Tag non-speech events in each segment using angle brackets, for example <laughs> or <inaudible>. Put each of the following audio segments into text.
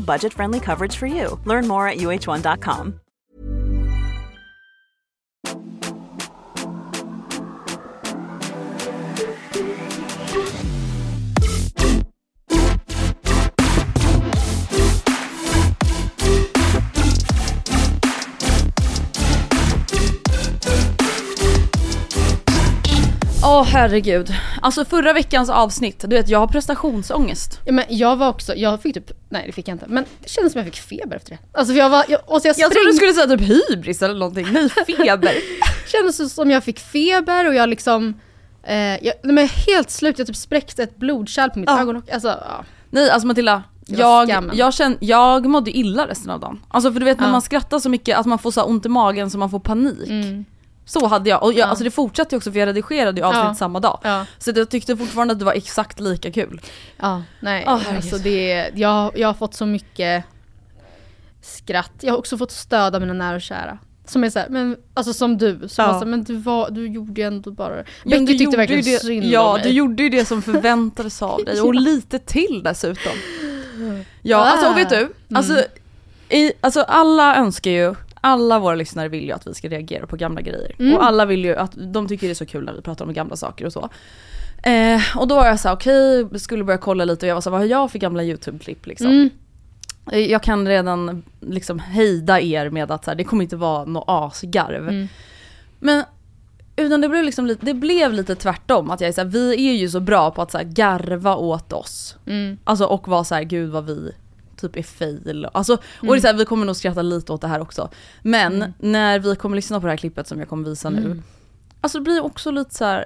budget friendly coverage for you. Learn more at uh1.com. Åh herregud. Alltså förra veckans avsnitt, du vet jag har prestationsångest. Ja, men jag var också, jag fick typ, nej det fick jag inte, men det kändes som jag fick feber efter det. Alltså för jag var, jag, och så jag, Jag trodde spräng- du skulle säga typ hybris eller någonting. Nej, feber. <laughs> kändes som jag fick feber och jag liksom, eh, jag, nej, men helt slut, jag typ spräckte ett blodkärl på mitt Ja. ögon och, alltså ja. Nej alltså Matilda, jag, jag, känn, jag mådde illa resten av dagen. Alltså för du vet när Ja. man skrattar så mycket att man får så ont i magen så man får panik. Mm. Så hade jag, och jag, Ja. alltså det fortsatte ju också för jag redigerade ju avsnitt Ja. samma dag. Ja. Så jag tyckte fortfarande att det var exakt lika kul. Ja, nej. Herregud. alltså det, jag, jag har fått så mycket skratt. Jag har också fått stöd av mina nära och kära. Som är såhär, men alltså som du, som Ja. var såhär, men du, var, du gjorde ju ändå bara Men Becky du tyckte verkligen det, synd om Ja, mig. du gjorde ju det som <laughs> förväntades av dig och lite till dessutom. Ja, alltså och vet du? Alltså, Mm. i, alltså alla önskar ju, alla våra lyssnare vill ju att vi ska reagera på gamla grejer. Mm. Och alla vill ju att, de tycker det är så kul när vi pratar om gamla saker och så. Eh, och då var jag såhär, okej, okay, skulle börja kolla lite och jag var såhär, vad har jag för gamla YouTube-klipp liksom? Mm. Eh, Jag kan redan liksom hejda er med att så här, det kommer inte vara något asgarv. Mm. Men utan det blev, liksom lite, det blev lite tvärtom. Att jag är så här, vi är ju så bra på att så här, garva åt oss. Mm. Alltså och vara så här, gud vad vi typ är fail. Alltså, Och det är så här, vi kommer nog skratta lite åt det här också. Men Mm. när vi kommer lyssna på det här klippet som jag kommer visa nu. Mm. Alltså det blir också lite så här.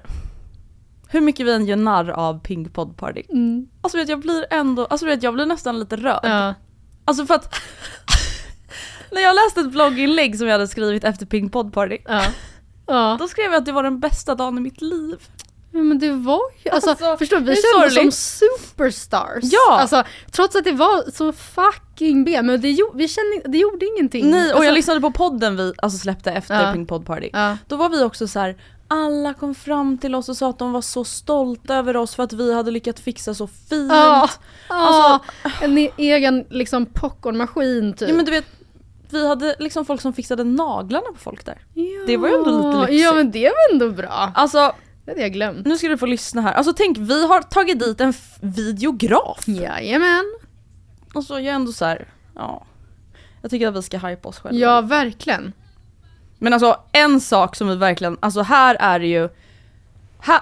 Hur mycket vi än gör narr av Pink Pod Party. Mm. Alltså vet jag blir ändå, alltså vet jag blir nästan lite rörd. Ja. Alltså för att <laughs> när jag läste ett blogginlägg som jag hade skrivit efter Pink Pod Party. Ja. Ja. Då skrev jag att det var den bästa dagen i mitt liv. Ja, men det var ju, alltså, Alltså, förstår du, vi det är kände som superstars. Ja. Alltså, trots att det var så fucking B, men det, vi kände, det gjorde ingenting. Nej, och alltså, jag lyssnade på podden vi alltså, släppte efter Ja. Pink Pod Party. Ja. Då var vi också så här. alla kom fram till oss och sa att de var så stolta över oss för att vi hade lyckats fixa så fint. Ja, Alltså- ja, en e- egen liksom popcornmaskin typ. Ja men du vet, vi hade liksom folk som fixade naglarna på folk där. det var ju ändå lite lyxigt. Ja men det var ändå bra. Alltså, Det hade jag glömt. nu ska du få lyssna här. Alltså tänk, vi har tagit dit en videograf. Jajamän. Och så är jag ändå så här, ja. Jag tycker att vi ska hypa oss själva. Ja verkligen. Men alltså en sak som vi verkligen, alltså här är det ju, här,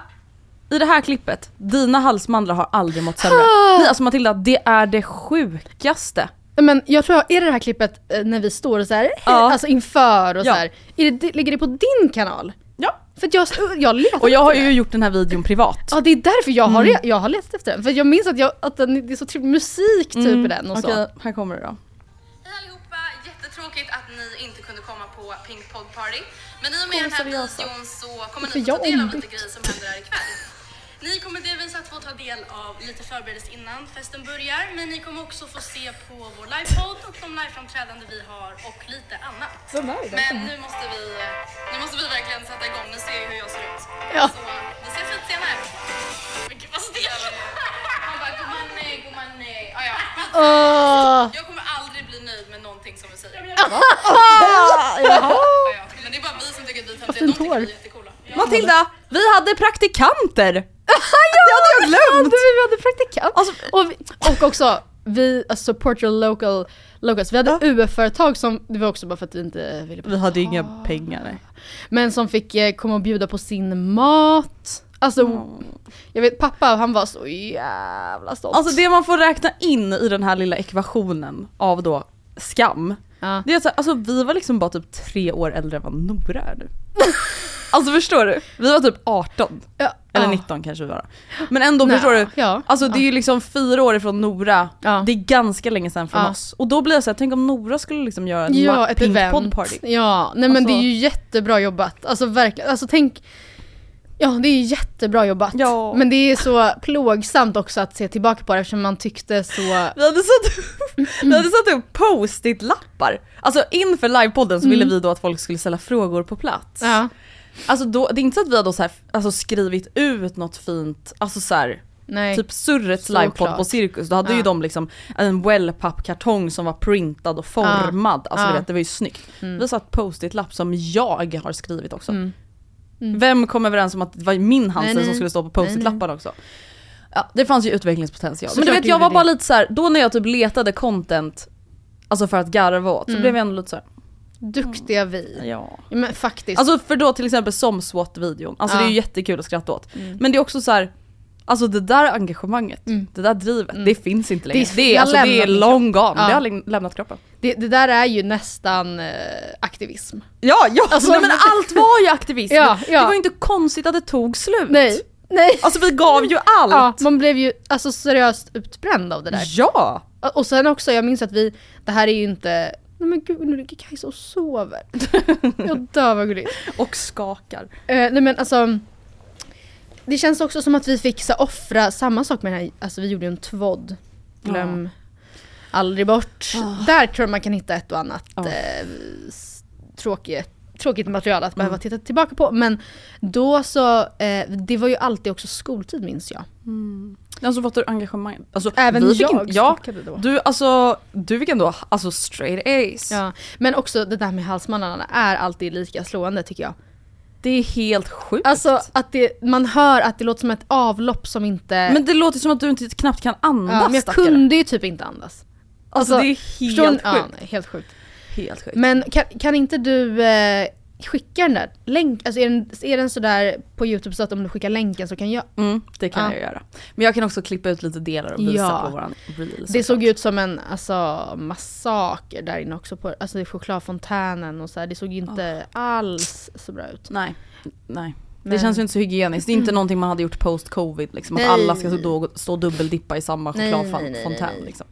i det här klippet, dina halsmandlar har aldrig mått sämre. Nej alltså Matilda, det är det sjukaste. Men jag tror, är det det här klippet eh, när vi står och så här, Ja. alltså inför och Ja. så här, är det, ligger det på din kanal? För att jag, jag letar Och jag har ju det. gjort den här videon privat. Ja det är därför jag har, Mm. jag har letat efter den. För jag minns att, jag, att den, det är så trevlig musik typ i den och Okej, så. här kommer det då. Hej allihopa! Jättetråkigt att ni inte kunde komma på Pink Pod Party. Men i och med den här videon så kommer ni få ta jag del av lite grejer som händer här ikväll. Ni kommer delvis att få ta del av lite förberedelse innan festen börjar, men ni kommer också få se på vår livepodd och de liveframträdande vi har och lite annat. Men nu måste vi, nu måste vi verkligen sätta igång. Ni ser ju hur jag ser ut. Ja. Så vi ses lite senare. Men gud vad stel! Han bara, gumman nej, gumman nej. Ah, ja. Åh. Jag kommer aldrig bli nöjd med någonting som vi säger. Ah, Ja, ja. Men det är bara vi som tycker att vi är töntiga. De tycker vi är jättecoola. Ja. Matilda! Vi hade praktikanter! Jag glömt! Vi hade praktikant. Alltså, Och, vi, och också, vi, alltså support your local locals. Vi hade UF-företag som, det var också bara för att vi inte ville vi hade inga pengar nej. Men som fick eh, komma och bjuda på sin mat. Alltså, jag vet pappa han var så jävla stolt. Alltså det man får räkna in i den här lilla ekvationen av då skam, ja. det är så här, alltså vi var liksom bara typ tre år äldre än vad Nora är nu. <laughs> alltså förstår du? Vi var typ 18, Ja, eller ja. 19 kanske vi var. Men ändå Nej, förstår du? Ja. Alltså det är ju liksom fyra år ifrån Nora, det är ganska länge sedan från oss. Och då blir jag såhär, tänk om Nora skulle liksom göra en Ja, ett Pink event. Party. Ja, nej men Alltså- det är ju jättebra jobbat. Alltså verkligen, alltså tänk Ja det är jättebra jobbat. Ja. Men det är så plågsamt också att se tillbaka på det eftersom man tyckte så Vi hade satt upp, vi hade satt upp post-it-lappar. Alltså inför livepodden så ville vi då att folk skulle ställa frågor på plats. Ja. Alltså då, det är inte så att vi har då så här, alltså skrivit ut något fint, alltså så här, Nej. typ Surrets livepodd på Cirkus, då hade ju Ja. de liksom en wellpapp-kartong som var printad och formad, alltså Ja. vet det var ju snyggt. Mm. Vi satt post-it-lapp som jag har skrivit också. Mm. Mm. Vem kom överens om att det var min handskrift Nej, nej. som skulle stå på post-it-lapparna också? Ja, det fanns ju utvecklingspotential. Men du vet jag var det. bara lite så här, då när jag typ letade content, alltså för att garva åt, så Mm. blev jag ändå lite så här, Duktiga vi. ja. Ja, men faktiskt. Alltså för då till exempel som SWAT-videon, alltså Ja. det är ju jättekul att skratta åt. Mm. Men det är också så här. Alltså det där engagemanget, Mm. det där drivet, Mm. det finns inte längre. Det- Det, alltså, det är long gone, Ja. det har läm- lämnat kroppen. det, det där är ju nästan eh, aktivism. Ja, ja! Alltså, nej, men <laughs> allt var ju aktivism. Ja, ja. Det var ju inte konstigt att det tog slut. Nej, nej. Alltså vi gav ju <laughs> allt! Ja, man blev ju alltså seriöst utbränd av det där. Ja! Och sen också, jag minns att vi, det här är ju inte, nej men gud nu ligger Kajsa och sover. <laughs> jag dör vad gulligt. Och skakar. Eh, nej men alltså, det känns också som att vi fick så, offra samma sak med den här, alltså vi gjorde ju en tvådd. Glöm aldrig bort. Där tror jag man kan hitta ett och annat Ja. eh, tråkigt, tråkigt material att behöva titta tillbaka på. Men då så, eh, det var ju alltid också skoltid minns jag. Alltså vad du engagemang? Alltså, Även vi jag in- Ja, då. du alltså, du fick ändå alltså straight A's. Ja, men också det där med halsmannarna är alltid lika slående tycker jag. Det är helt sjukt. Alltså att det, man hör att det låter som ett avlopp som inte... men det låter som att du inte knappt kan andas ja, men jag stackare. kunde ju typ inte andas. Alltså, alltså, det är helt? Ja, sjukt. nej, helt sjukt. Helt sjukt. Men kan, kan inte du eh, skicka den där länk, alltså är den, är den sådär på youtube så att om du skickar länken så kan jag... Mm, det kan Ja. jag göra. Men jag kan också klippa ut lite delar och visa Ja. på våran reel. Det såg ut som en alltså, massaker där inne också, på, alltså chokladfontänen och så här. det såg ju inte alls så bra ut. Nej, nej. Det Men- känns ju inte så hygieniskt. Det är inte någonting man hade gjort post covid liksom. Att alla ska stå, och dubbeldippa i samma chokladfontän liksom.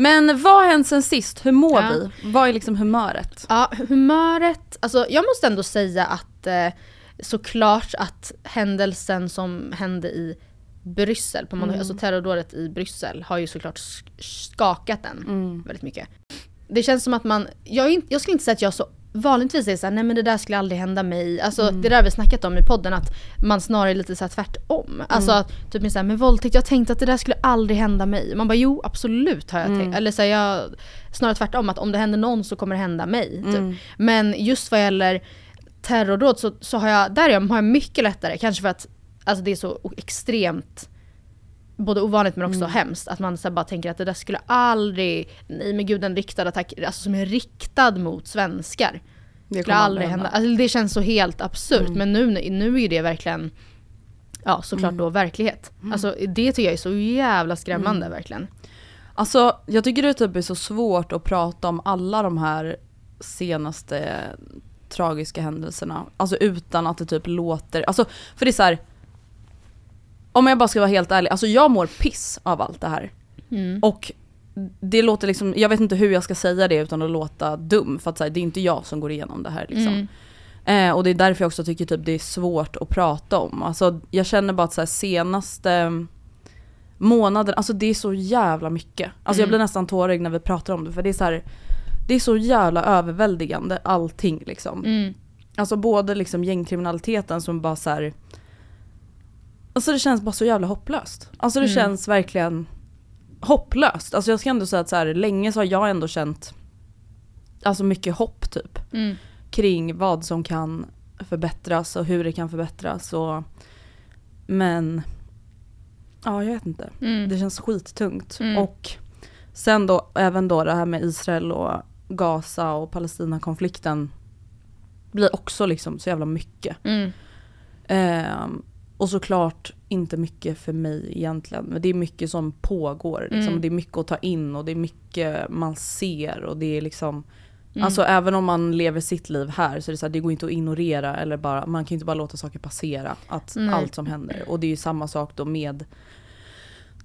Men vad har hänt sen sist? Hur mår Ja. vi? Vad är liksom humöret? Ja, humöret, alltså jag måste ändå säga att eh, såklart att händelsen som hände i Bryssel, på måndag, alltså terrordådet i Bryssel har ju såklart sk- skakat den väldigt mycket. Det känns som att man, jag, jag skulle inte säga att jag så vanligtvis är såhär, nej men det där skulle aldrig hända mig. Alltså det där har vi snackat om i podden att man snarare är lite såhär tvärtom. Alltså att, typ med, såhär, med våldtäkt, jag tänkte att det där skulle aldrig hända mig. Man bara jo absolut har jag tänkt. Eller såhär, jag, snarare tvärtom att om det händer någon så kommer det hända mig. Typ. Men just vad gäller terrordåd så, så har jag, där har jag mycket lättare, kanske för att alltså, det är så extremt både ovanligt men också hemskt. Att man så här bara tänker att det där skulle aldrig, nej men gud en riktad attack, alltså som är riktad mot svenskar. Det skulle aldrig hända. Alltså, det känns så helt absurt men nu, nu är det verkligen Ja såklart då verklighet. Alltså det tycker jag är så jävla skrämmande verkligen. Alltså jag tycker det typ är så svårt att prata om alla de här senaste tragiska händelserna. Alltså utan att det typ låter, alltså för det är så här. Om jag bara ska vara helt ärlig, alltså jag mår piss av allt det här. Mm. Och det låter liksom, jag vet inte hur jag ska säga det utan att låta dum för att här, det är inte jag som går igenom det här liksom. Mm. Eh, och det är därför jag också tycker typ det är svårt att prata om. Alltså jag känner bara att så här, senaste månaden, alltså det är så jävla mycket. Alltså jag Mm. blir nästan tårögd när vi pratar om det för det är så här, det är så jävla överväldigande allting liksom. Mm. Alltså både liksom gängkriminaliteten som bara så här. Alltså det känns bara så jävla hopplöst. Alltså det Mm. känns verkligen hopplöst. Alltså jag ska ändå säga att så här, länge så har jag ändå känt Alltså mycket hopp typ Mm. kring vad som kan förbättras och hur det kan förbättras. Och, men ja, jag vet inte. Mm. Det känns skittungt. Mm. Och sen då även då det här med Israel och Gaza och Palestina-konflikten blir också liksom så jävla mycket. Mm. Ehm, och såklart inte mycket för mig egentligen. Men det är mycket som pågår. Liksom. Mm. Det är mycket att ta in och det är mycket man ser. Och det är liksom Mm. Alltså även om man lever sitt liv här så är det så här, det går inte att ignorera eller bara, man kan inte bara låta saker passera. Att Nej. allt som händer. Och det är ju samma sak då med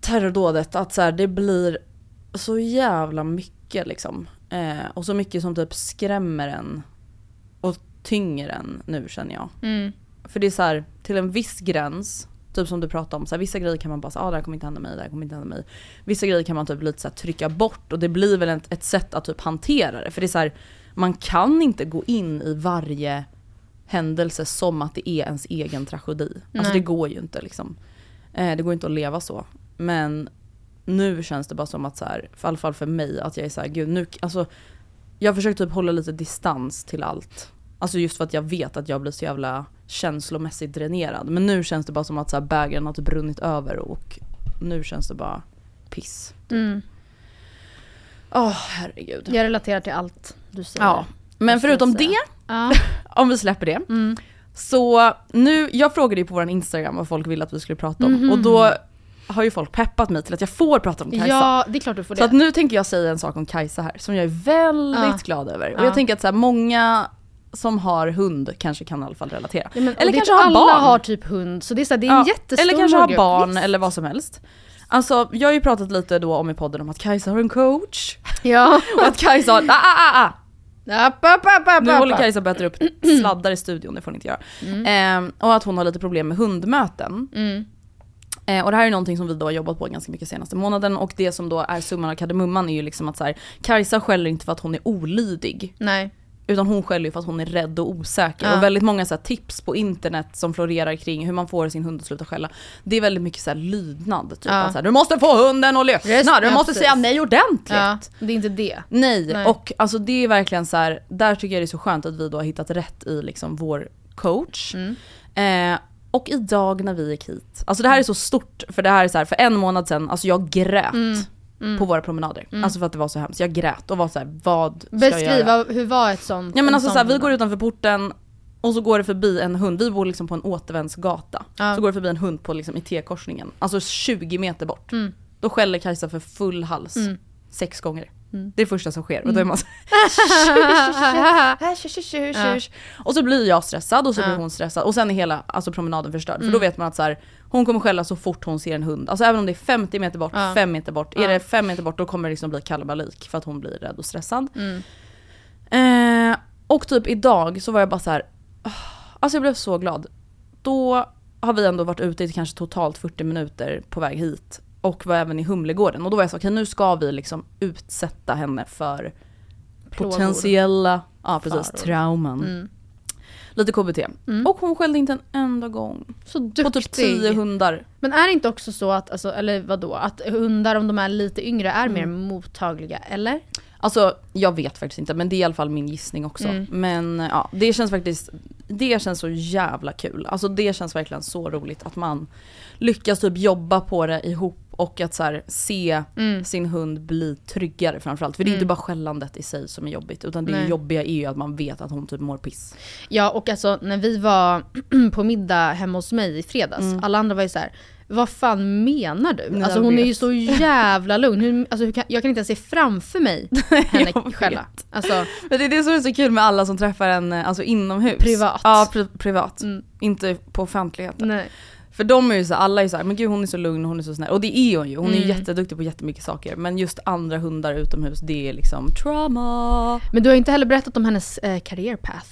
terrordådet. Att så här, det blir så jävla mycket liksom. Eh, och så mycket som typ skrämmer en. Och tynger en nu känner jag. Mm. För det är så här, till en viss gräns, typ som du pratade om, så här, vissa grejer kan man bara säga ah, det här kommer inte hända mig, det här kommer inte hända mig. Vissa grejer kan man typ lite så här, trycka bort och det blir väl ett, ett sätt att typ hantera det. För det är så här, man kan inte gå in i varje händelse som att det är ens egen tragedi. Alltså Nej. det går ju inte liksom. Eh, det går inte att leva så. Men nu känns det bara som att så här, för i alla fall för mig, att jag är så här, gud nu, alltså jag försöker typ hålla lite distans till allt. Alltså just för att jag vet att jag blir så jävla känslomässigt dränerad. Men nu känns det bara som att så här bägaren har typ brunnit över och nu känns det bara piss. Mm. Åh herregud. Jag relaterar till allt du säger. Ja. Men förutom det, Ja. <laughs> om vi släpper det. Mm. Så nu, jag frågade ju på vår Instagram vad folk ville att vi skulle prata om. Mhm. Och då har ju folk peppat mig till att jag får prata om Kajsa. ja, det är klart du får Så det. att nu tänker jag säga en sak om Kajsa här som jag är väldigt Ja. glad över. Och Ja. jag tänker att så här, många som har hund kanske kan i alla fall relatera. Ja, men, eller och kanske har alla barn. har typ hund, så det är, så här, det är en Ja, jättestor Eller kanske har barn Visst. eller vad som helst. Alltså jag har ju pratat lite då om i podden om att Kajsa har en coach. Ja. <laughs> Och att Kajsa har, ah, ah, ah, ah. App, app, app, app, Nu håller. Kajsa att äta upp <clears throat> sladdar i studion, det får hon inte göra. Mm. Ehm, och att hon har lite problem med hundmöten. Mm. Eh, och det här är någonting som vi då har jobbat på ganska mycket senaste månaden och det som då är summan av kardemumman är ju liksom att så här, Kajsa skäller inte för att hon är olydig. Nej. Utan hon skäller ju för att hon är rädd och osäker. Ja. Och väldigt många så tips på internet som florerar kring hur man får sin hund att sluta skälla. Det är väldigt mycket så lydnad. Typ. Ja. Att, så här, du måste få hunden att lyssna, du ja, måste precis. säga nej ordentligt. Ja, det är inte det. Nej. Nej. och alltså det är verkligen så här, där tycker jag det är så skönt att vi då har hittat rätt i liksom vår coach. Mm. Eh, och idag när vi gick hit, alltså det här är så stort för det här är så här, för en månad sedan, alltså jag grät Mm. På våra promenader. Alltså för att det var så hemskt. Jag grät och var så här, vad ska jag göra? Beskriva, hur var ett sånt? Ja men en alltså så här, vi går utanför porten och så går det förbi en hund, vi bor liksom på en återvändsgata. Ja. Så går det förbi en hund på liksom T-korsningen, alltså 20 meter bort. Mm. Då skäller Kajsa för full hals. Mm. Sex gånger. Mm. Det är det första som sker. Och då är man så här, <laughs> tjush, tjush, tjush, Ja. tjush. Och så blir jag stressad och så Ja. blir hon stressad. Och sen är hela alltså, promenaden förstörd. För Mm. då vet man att så här, hon kommer skälla så fort hon ser en hund. Alltså även om det är 50 meter bort, Ja. 5 meter bort. Ja. Är det 5 meter bort då kommer det liksom bli kalabalik för att hon blir rädd och stressad. Mm. Eh, och typ idag så var jag bara så här. Alltså jag blev så glad. Då har vi ändå varit ute i kanske totalt 40 minuter på väg hit. Och var även i Humlegården. Och då var jag så okej nu ska vi liksom utsätta henne för Plågor. potentiella ja, precis, Faror. trauman. Mm. Lite KBT. Mm. Och hon skällde inte en enda gång. Så På duktig. typ 10 hundar. Men är det inte också så att, alltså, eller vadå, att hundar om de är lite yngre är mer Mm. mottagliga, eller? Alltså jag vet faktiskt inte men det är i alla fall min gissning också. Mm. Men ja, det känns faktiskt, det känns så jävla kul. Alltså det känns verkligen så roligt att man lyckas typ jobba på det ihop och att så här, se Mm. sin hund bli tryggare framförallt. För det är Mm. inte bara skällandet i sig som är jobbigt utan det Nej. jobbiga är ju att man vet att hon typ mår piss. Ja och alltså när vi var <clears throat> på middag hemma hos mig i fredags, Mm. alla andra var ju så här. Vad fan menar du? Alltså jag hon är vet. ju så <laughs> jävla lugn. Hur, alltså, hur kan, jag kan inte ens se framför mig <laughs> henne skälla. Alltså, Men det är det som är så kul med alla som träffar en alltså inomhus. Privat. Ja, pri- privat. Mm. Inte på offentligheten. nej. För de är ju så, alla är så här, men gud hon är så lugn och hon är så snäll. Och det är hon ju, hon är ju Mm. jätteduktig på jättemycket saker. Men just andra hundar utomhus, det är liksom trauma. Men du har inte heller berättat om hennes eh, career path.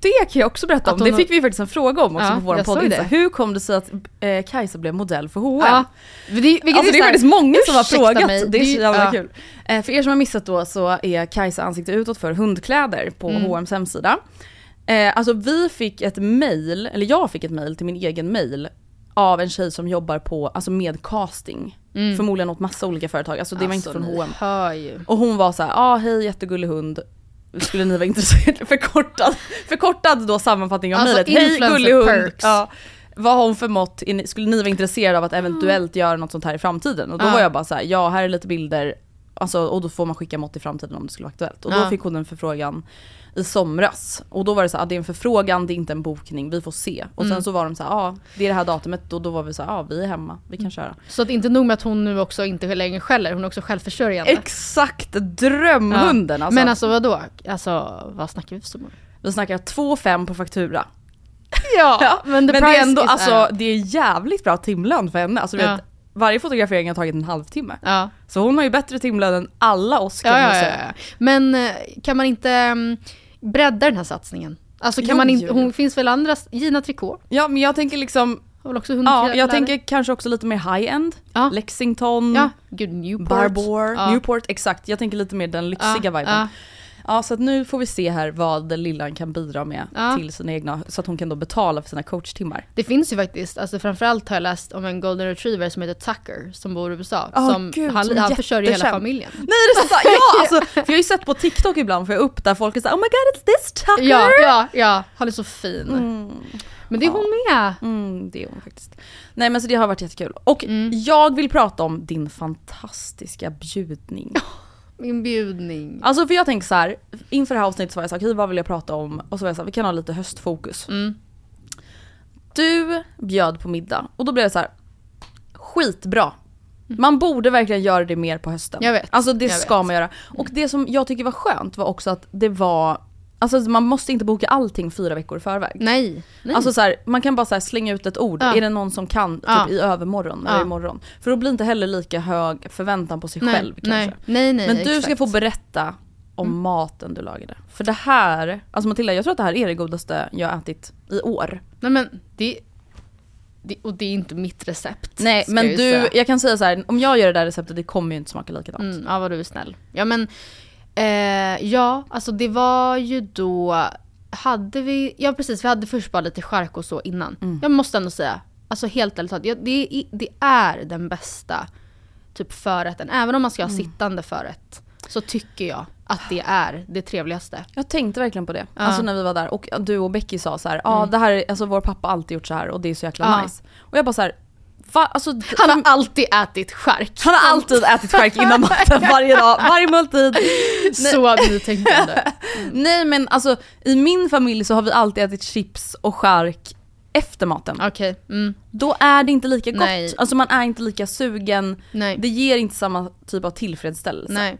Det kan jag också berätta om, det fick vi faktiskt en fråga om också Ja, på vår podd. Hur kom det sig att eh, Kajsa blev modell för H&M? Ja. Det, vilket Alltså det är faktiskt många som har frågat, mig, det är så ju- jävla ja. kul. Eh, för er som har missat då så är Kajsa ansikte utåt för hundkläder på Mm. H&M's hemsida. Eh, alltså vi fick ett mail, eller jag fick ett mail till min egen mail av en tjej som jobbar på, alltså med casting. Mm. Förmodligen åt massa olika företag, alltså det var inte från ni H&M. hör. Och hon var så här, ah, hej jättegullig hund. skulle ni vara intresserade, <laughs> förkortad, förkortad då sammanfattning av Alltså, mejlet. Hej gullig hund! Ja, vad har hon för mått? Skulle ni vara intresserade av att eventuellt <gasps> göra något sånt här i framtiden? Och då Ja. var jag bara så här, ja här är lite bilder, alltså, och då får man skicka mått i framtiden om det skulle vara aktuellt. Och då Ja. fick hon en förfrågan i somras. Och då var det så här, ah, det är en förfrågan, det är inte en bokning, vi får se. Och Mm. sen så var de så här, ja ah, det är det här datumet och då var vi så här, ja ah, vi är hemma, vi kan köra. Så att inte nog med att hon nu också inte längre skäller, hon är också självförsörjande. Exakt, drömhunden alltså. Men alltså vadå? Alltså vad snackar vi för summor? Vi snackar 2 5 på faktura. <laughs> Ja, men, the Men det är ändå, alltså det är jävligt bra timlön för henne. Alltså, Ja. vet, varje fotografering har tagit en halvtimme. Ja. Så hon har ju bättre timlön än alla oss kan man säga. Men eh, kan man inte mm, bredda den här satsningen? Alltså kan Jo, man inte, jo. hon finns väl andra, Gina Tricot Ja men jag tänker liksom, ja jag tänker kanske också lite mer high-end. Ja. Lexington, Ja, gud Newport. Barbour. Newport, exakt. Jag tänker lite mer den lyxiga ja, viben. Ja. Ja så nu får vi se här vad Lillan kan bidra med Ja. till sina egna, så att hon kan då betala för sina coachtimmar. Det finns ju faktiskt, alltså framförallt har jag läst om en golden retriever som heter Tucker som bor i USA. Åh, som, gud, han, han försörjer hela familjen. Nej det är så, <laughs> ja alltså, för jag har ju sett på TikTok ibland får jag upp där folk är såhär oh my god it's this Tucker! Ja, ja, ja, han är så fin. Mm. Men det är hon med. Mm, det är hon faktiskt. Nej men så det har varit jättekul. Och Mm. jag vill prata om din fantastiska bjudning. <laughs> Min bjudning. Alltså för jag tänker så här, inför det här avsnittet så var jag såhär, okej vad vill jag prata om? Och så var jag såhär, vi kan ha lite höstfokus. Mm. Du bjöd på middag och då blev det så här. skitbra. Man borde verkligen göra det mer på hösten. Jag vet, Alltså det jag ska vet. man göra. Och det som jag tycker var skönt var också att det var, alltså man måste inte boka allting fyra veckor i förväg. Nej. Nej. Alltså så här, man kan bara så slänga ut ett ord, Ja. är det någon som kan typ Ja. i övermorgon eller Ja. imorgon? För då blir inte heller lika hög förväntan på sig nej, själv kanske. nej, nej, nej, Men du ska exakt. Mm. få berätta om maten du lagade. För det här, alltså Matilda jag tror att det här är det godaste jag har ätit i år. Nej men det, det, och det är inte mitt recept. Nej ska men jag du, säga. jag kan säga så här, om jag gör det där receptet det kommer ju inte smaka likadant. Mm, ja vad du är snäll. Ja men, eh, ja alltså det var ju då, hade vi, ja precis vi hade först bara lite chark och så innan. Mm. Jag måste ändå säga, alltså helt ärligt talat, ja, det, är- det är den bästa typ förrätten. Även om man ska ha Mm. sittande förrätt så tycker jag att det är det trevligaste. Jag tänkte verkligen på det, Ja. Alltså när vi var där och du och Becky sa så här, ja det här, är- alltså vår pappa har alltid gjort så här och det är så jäkla Ja. nice. Och jag bara så här, va? Alltså, Han har alltid ätit chark. han har alltid ätit chark innan <laughs> maten varje dag, varje måltid. Så nytänkande. <laughs> Nej men alltså i min familj så har vi alltid ätit chips och chark efter maten. Okej, mm, Då är det inte lika gott. Nej. Alltså man är inte lika sugen. nej. Det ger inte samma typ av tillfredsställelse. Nej.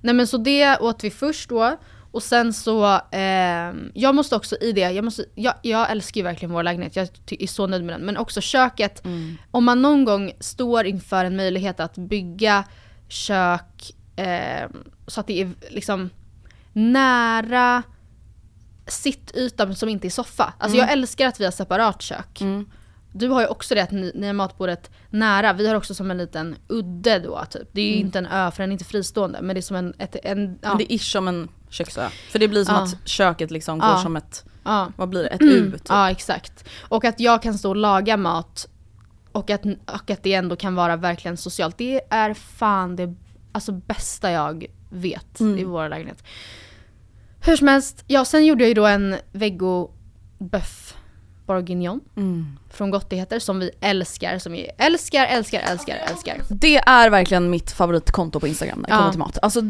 Nej men så det åt vi först då. Och sen så, eh, jag måste också i det, jag, måste, jag, jag älskar ju verkligen vår lägenhet, jag är så nöjd med den. Men också köket, Mm. om man någon gång står inför en möjlighet att bygga kök eh, så att det är liksom nära sittytan som inte är soffa. Alltså jag älskar att vi har separat kök. Mm. Du har ju också det att ni, ni har matbordet nära. Vi har också som en liten udde då typ. Det är ju inte en ö för den är inte fristående men det är som en... Ett, en ja, Men det är ish som en köksö. För det blir som Ja. att köket liksom går som ett, vad blir det, ett U typ. ja exakt. Och att jag kan stå och laga mat och att, och att det ändå kan vara verkligen socialt. Det är fan det alltså, bästa jag vet Mm. i vår lägenhet. Hur som helst, ja sen gjorde jag ju då en vego bœuf bourguignon Mm. från Gottigheter som vi älskar, som vi älskar, älskar, älskar, älskar. Det är verkligen mitt favoritkonto på Instagram när det Ja. kommer till mat. Alltså,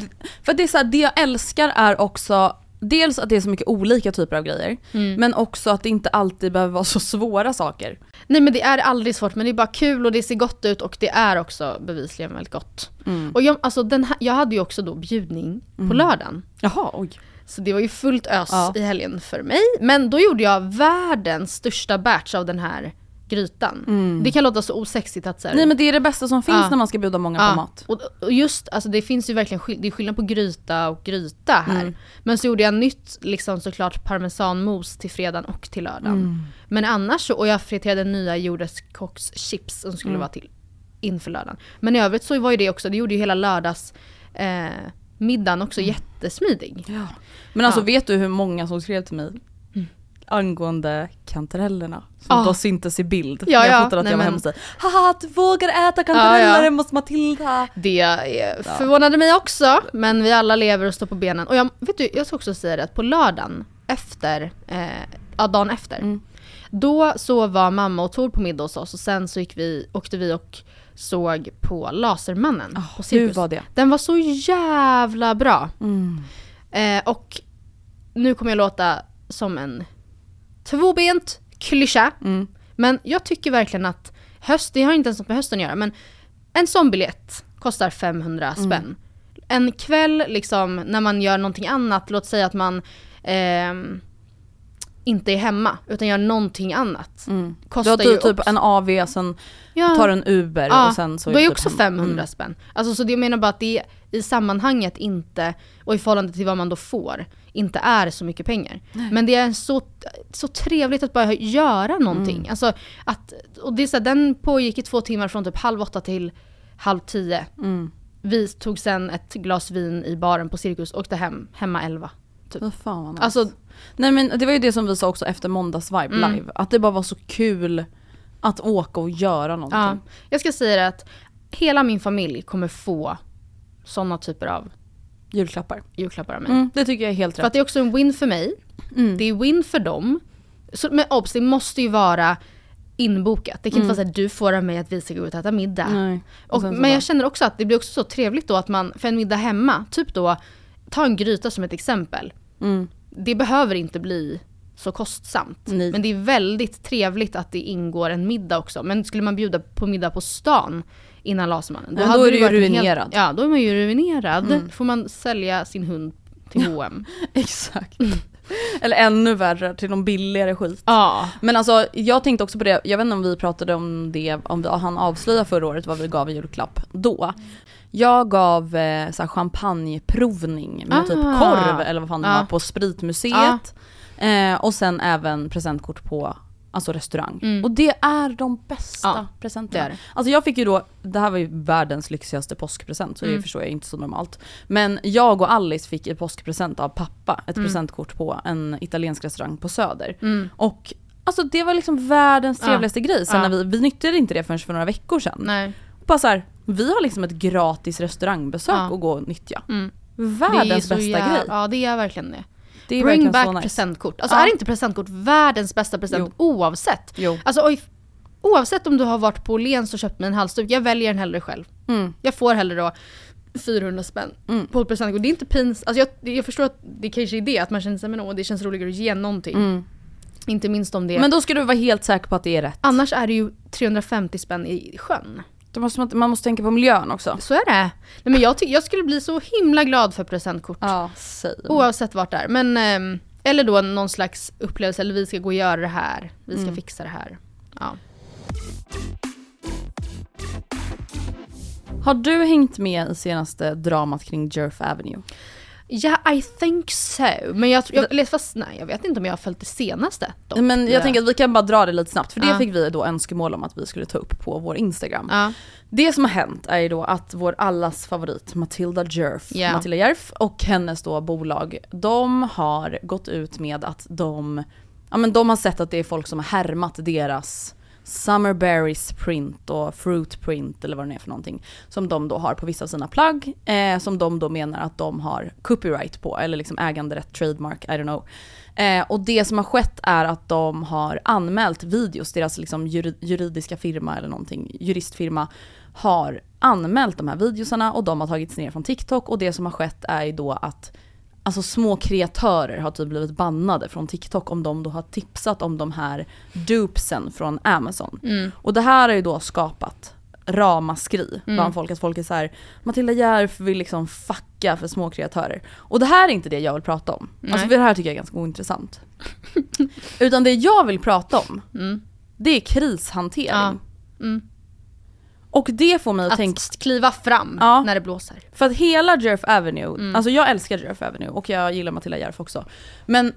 för det, är så här, det jag älskar är också Dels att det är så mycket olika typer av grejer, Mm. men också att det inte alltid behöver vara så svåra saker. Nej men det är aldrig svårt men det är bara kul och det ser gott ut och det är också bevisligen väldigt gott. Mm. Och jag, alltså den här, jag hade ju också då bjudning på lördagen. Jaha, oj. Så det var ju fullt ös Ja. i helgen för mig. Men då gjorde jag världens största batch av den här grytan. Det kan låta så osexigt att säga Nej men det är det bästa som finns Ja. när man ska bjuda många på mat. Och, och just, alltså det finns ju verkligen skill- det är skillnad på gryta och gryta här. Mm. Men så gjorde jag nytt, liksom såklart parmesanmos till fredagen och till lördagen. Mm. Men annars så, och jag friterade nya jordärtskockschips som skulle Mm. vara till inför lördagen. Men i övrigt så var ju det också, det gjorde ju hela lördags eh, middagen också jättesmidig. Ja. Men alltså Ja. vet du hur många som skrev till mig? angående kantarellerna. Som Ah. då syntes i bild. Ja, jag ja. fotade att Nej, jag var hemma hos dig. Haha, du vågar äta kantareller Ja, ja. hemma hos Matilda. Det förvånade mig också, men vi alla lever och står på benen. Och jag, vet du, jag ska också säga det att på lördagen efter, eh, ja dagen efter, Mm. Då så var mamma och Tor på middag hos oss och sen så gick vi, åkte vi och såg på Lasermannen på Ah, Hur var det? Den var så jävla bra. Mm. Eh, och nu kommer jag låta som en tvåbent klyscha. Mm. Men jag tycker verkligen att höst, det har inte ens något med hösten att göra, men en sån biljett kostar 500 Mm. spänn. En kväll liksom när man gör någonting annat, låt säga att man ehm, inte är hemma utan gör någonting annat. Mm. Du Kostar har ju typ, typ också- en AV, sen Ja. tar en Uber Ja, och sen så då är det också typ hem. 500 Mm. spänn. Alltså så det jag menar bara att det i sammanhanget inte, och i förhållande till vad man då får, inte är så mycket pengar. Men det är så, så trevligt att bara göra någonting. Mm. Alltså att, och det är så här, den pågick i två timmar från typ halv åtta till halv tio. Mm. Vi tog sen ett glas vin i baren på Cirkus och åkte hem, hemma elva. Fy fan vad nice. Alltså, Nej men det var ju det som vi sa också efter måndagsvibe Mm. live, att det bara var så kul att åka och göra någonting. ja. Jag ska säga det att hela min familj kommer få sådana typer av Julklappar. julklappar av mig. Mm, det tycker jag är helt För rätt. att det är också en win för mig. Mm. Det är win för dem. Så, men obs, det måste ju vara inbokat. Det kan inte vara så att du får av mig att vi ska gå ut och äta middag. Mm. Nej. Och, så men jag känner också att det blir också så trevligt då att man, för en middag hemma, typ då, ta en gryta som ett exempel. Mm. Det behöver inte bli så kostsamt. Nej. Men det är väldigt trevligt att det ingår en middag också. Men skulle man bjuda på middag på stan innan Lasermannen, Ja, hade då är du ju ruinerad. Mm. ja, då är man ju ruinerad. får man sälja sin hund till H&M. <laughs> Exakt. Eller ännu värre, till någon billigare skit. Ja. Men alltså jag tänkte också på det, jag vet inte om vi pratade om det, om vi, han avslöjade förra året vad vi gav i julklapp då. Jag gav eh, så här champagneprovning med typ Ah. korv eller vad fan det Ja. var på spritmuseet. Eh, och sen även presentkort på alltså restaurang. Mm. Och det är de bästa Ja, presenterna. det det. Alltså jag fick ju då, det här var ju världens lyxigaste påskpresent så det Mm. förstår jag inte så normalt. Men jag och Alice fick i påskpresent av pappa ett Mm. presentkort på en italiensk restaurang på Söder. Mm. Och alltså det var liksom världens Ja. trevligaste grej. Sen Ja. när vi, vi nyttjade inte det förrän för några veckor sedan. Nej. Bara så här, vi har liksom ett gratis restaurangbesök Ja. att gå och nyttja. Mm. Världens bästa jä- grej. Ja det är verkligen det. Det är Bring back nice. presentkort. Alltså Ja. är inte presentkort världens bästa present oavsett? Jo. Alltså oj, oavsett om du har varit på Åhléns och köpt mig en halsduk, jag väljer den hellre själv. Mm. Jag får hellre då 400 spänn Mm. på presentkort. Det är inte pins, alltså jag, jag förstår att det kanske är det, att man känner sig men åh, det känns roligare att ge någonting. Mm. Inte minst om det Men då ska du vara helt säker på att det är rätt. Annars är det ju 350 spänn i sjön. Då måste man, man måste tänka på miljön också. Så är det. Nej, men jag, ty- jag skulle bli så himla glad för presentkort. Ja. Oavsett vart det är. Men, ehm, eller då någon slags upplevelse, eller vi ska gå och göra det här. Vi ska Mm. fixa det här. Ja. Har du hängt med i senaste dramat kring Jerf Avenue? Ja, I think so. Men jag, jag, fast, nej, jag vet inte om jag har följt det senaste. Dock. Men jag tänker att vi kan bara dra det lite snabbt, för det Ja. fick vi då önskemål om att vi skulle ta upp på vår Instagram. Ja. Det som har hänt är ju då att vår allas favorit Matilda Jerf, Ja. Matilda Jerf och hennes då bolag, de har gått ut med att de, ja men de har sett att det är folk som har härmat deras Summerberries print och fruit print eller vad det är för någonting. Som de då har på vissa av sina plagg. Eh, som de då menar att de har copyright på, eller liksom äganderätt, trademark, I don't know. Eh, och det som har skett är att de har anmält videos, deras liksom juridiska firma eller någonting, juristfirma har anmält de här videosarna och de har tagits ner från TikTok och det som har skett är ju då att Alltså små kreatörer har typ blivit bannade från TikTok om de då har tipsat om de här dupesen från Amazon. Mm. Och det här har ju då skapat ramaskri Mm. bland folk. Att folk är så här: Matilda Järf vill liksom fucka för små kreatörer. Och det här är inte det jag vill prata om. Alltså Nej. för det här tycker jag är ganska ointressant. Utan det jag vill prata om, Mm. det är krishantering. Ja. Mm. Och det får mig att, Att tänka, kliva fram Ja. när det blåser. för att hela Jerf Avenue, Mm. alltså jag älskar Jerf Avenue och jag gillar Matilda Järf också. Men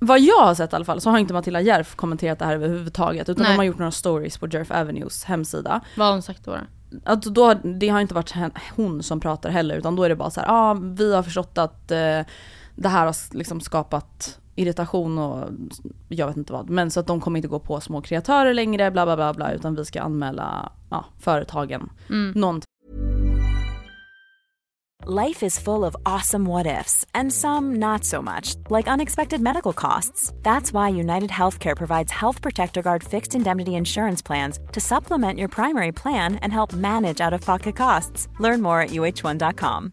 vad jag har sett i alla fall så har inte Matilda Järf kommenterat det här överhuvudtaget utan Nej. de har gjort några stories på Jerf Avenues hemsida. Vad har hon sagt då? Att då, det har inte varit hon som pratar heller utan då är det bara så här, ah, vi har förstått att eh, det här har liksom skapat irritation och jag vet inte vad. Men så att de kommer inte gå på små kreatörer längre, bla bla bla bla, utan vi ska anmäla ja, företagen. Mm. Någonting. Life is full of awesome what ifs, and some not so much, like unexpected medical costs. That's why United Healthcare provides Health Protector Guard fixed indemnity insurance plans to supplement your primary plan and help manage out of pocket costs. Learn more at uh1.com.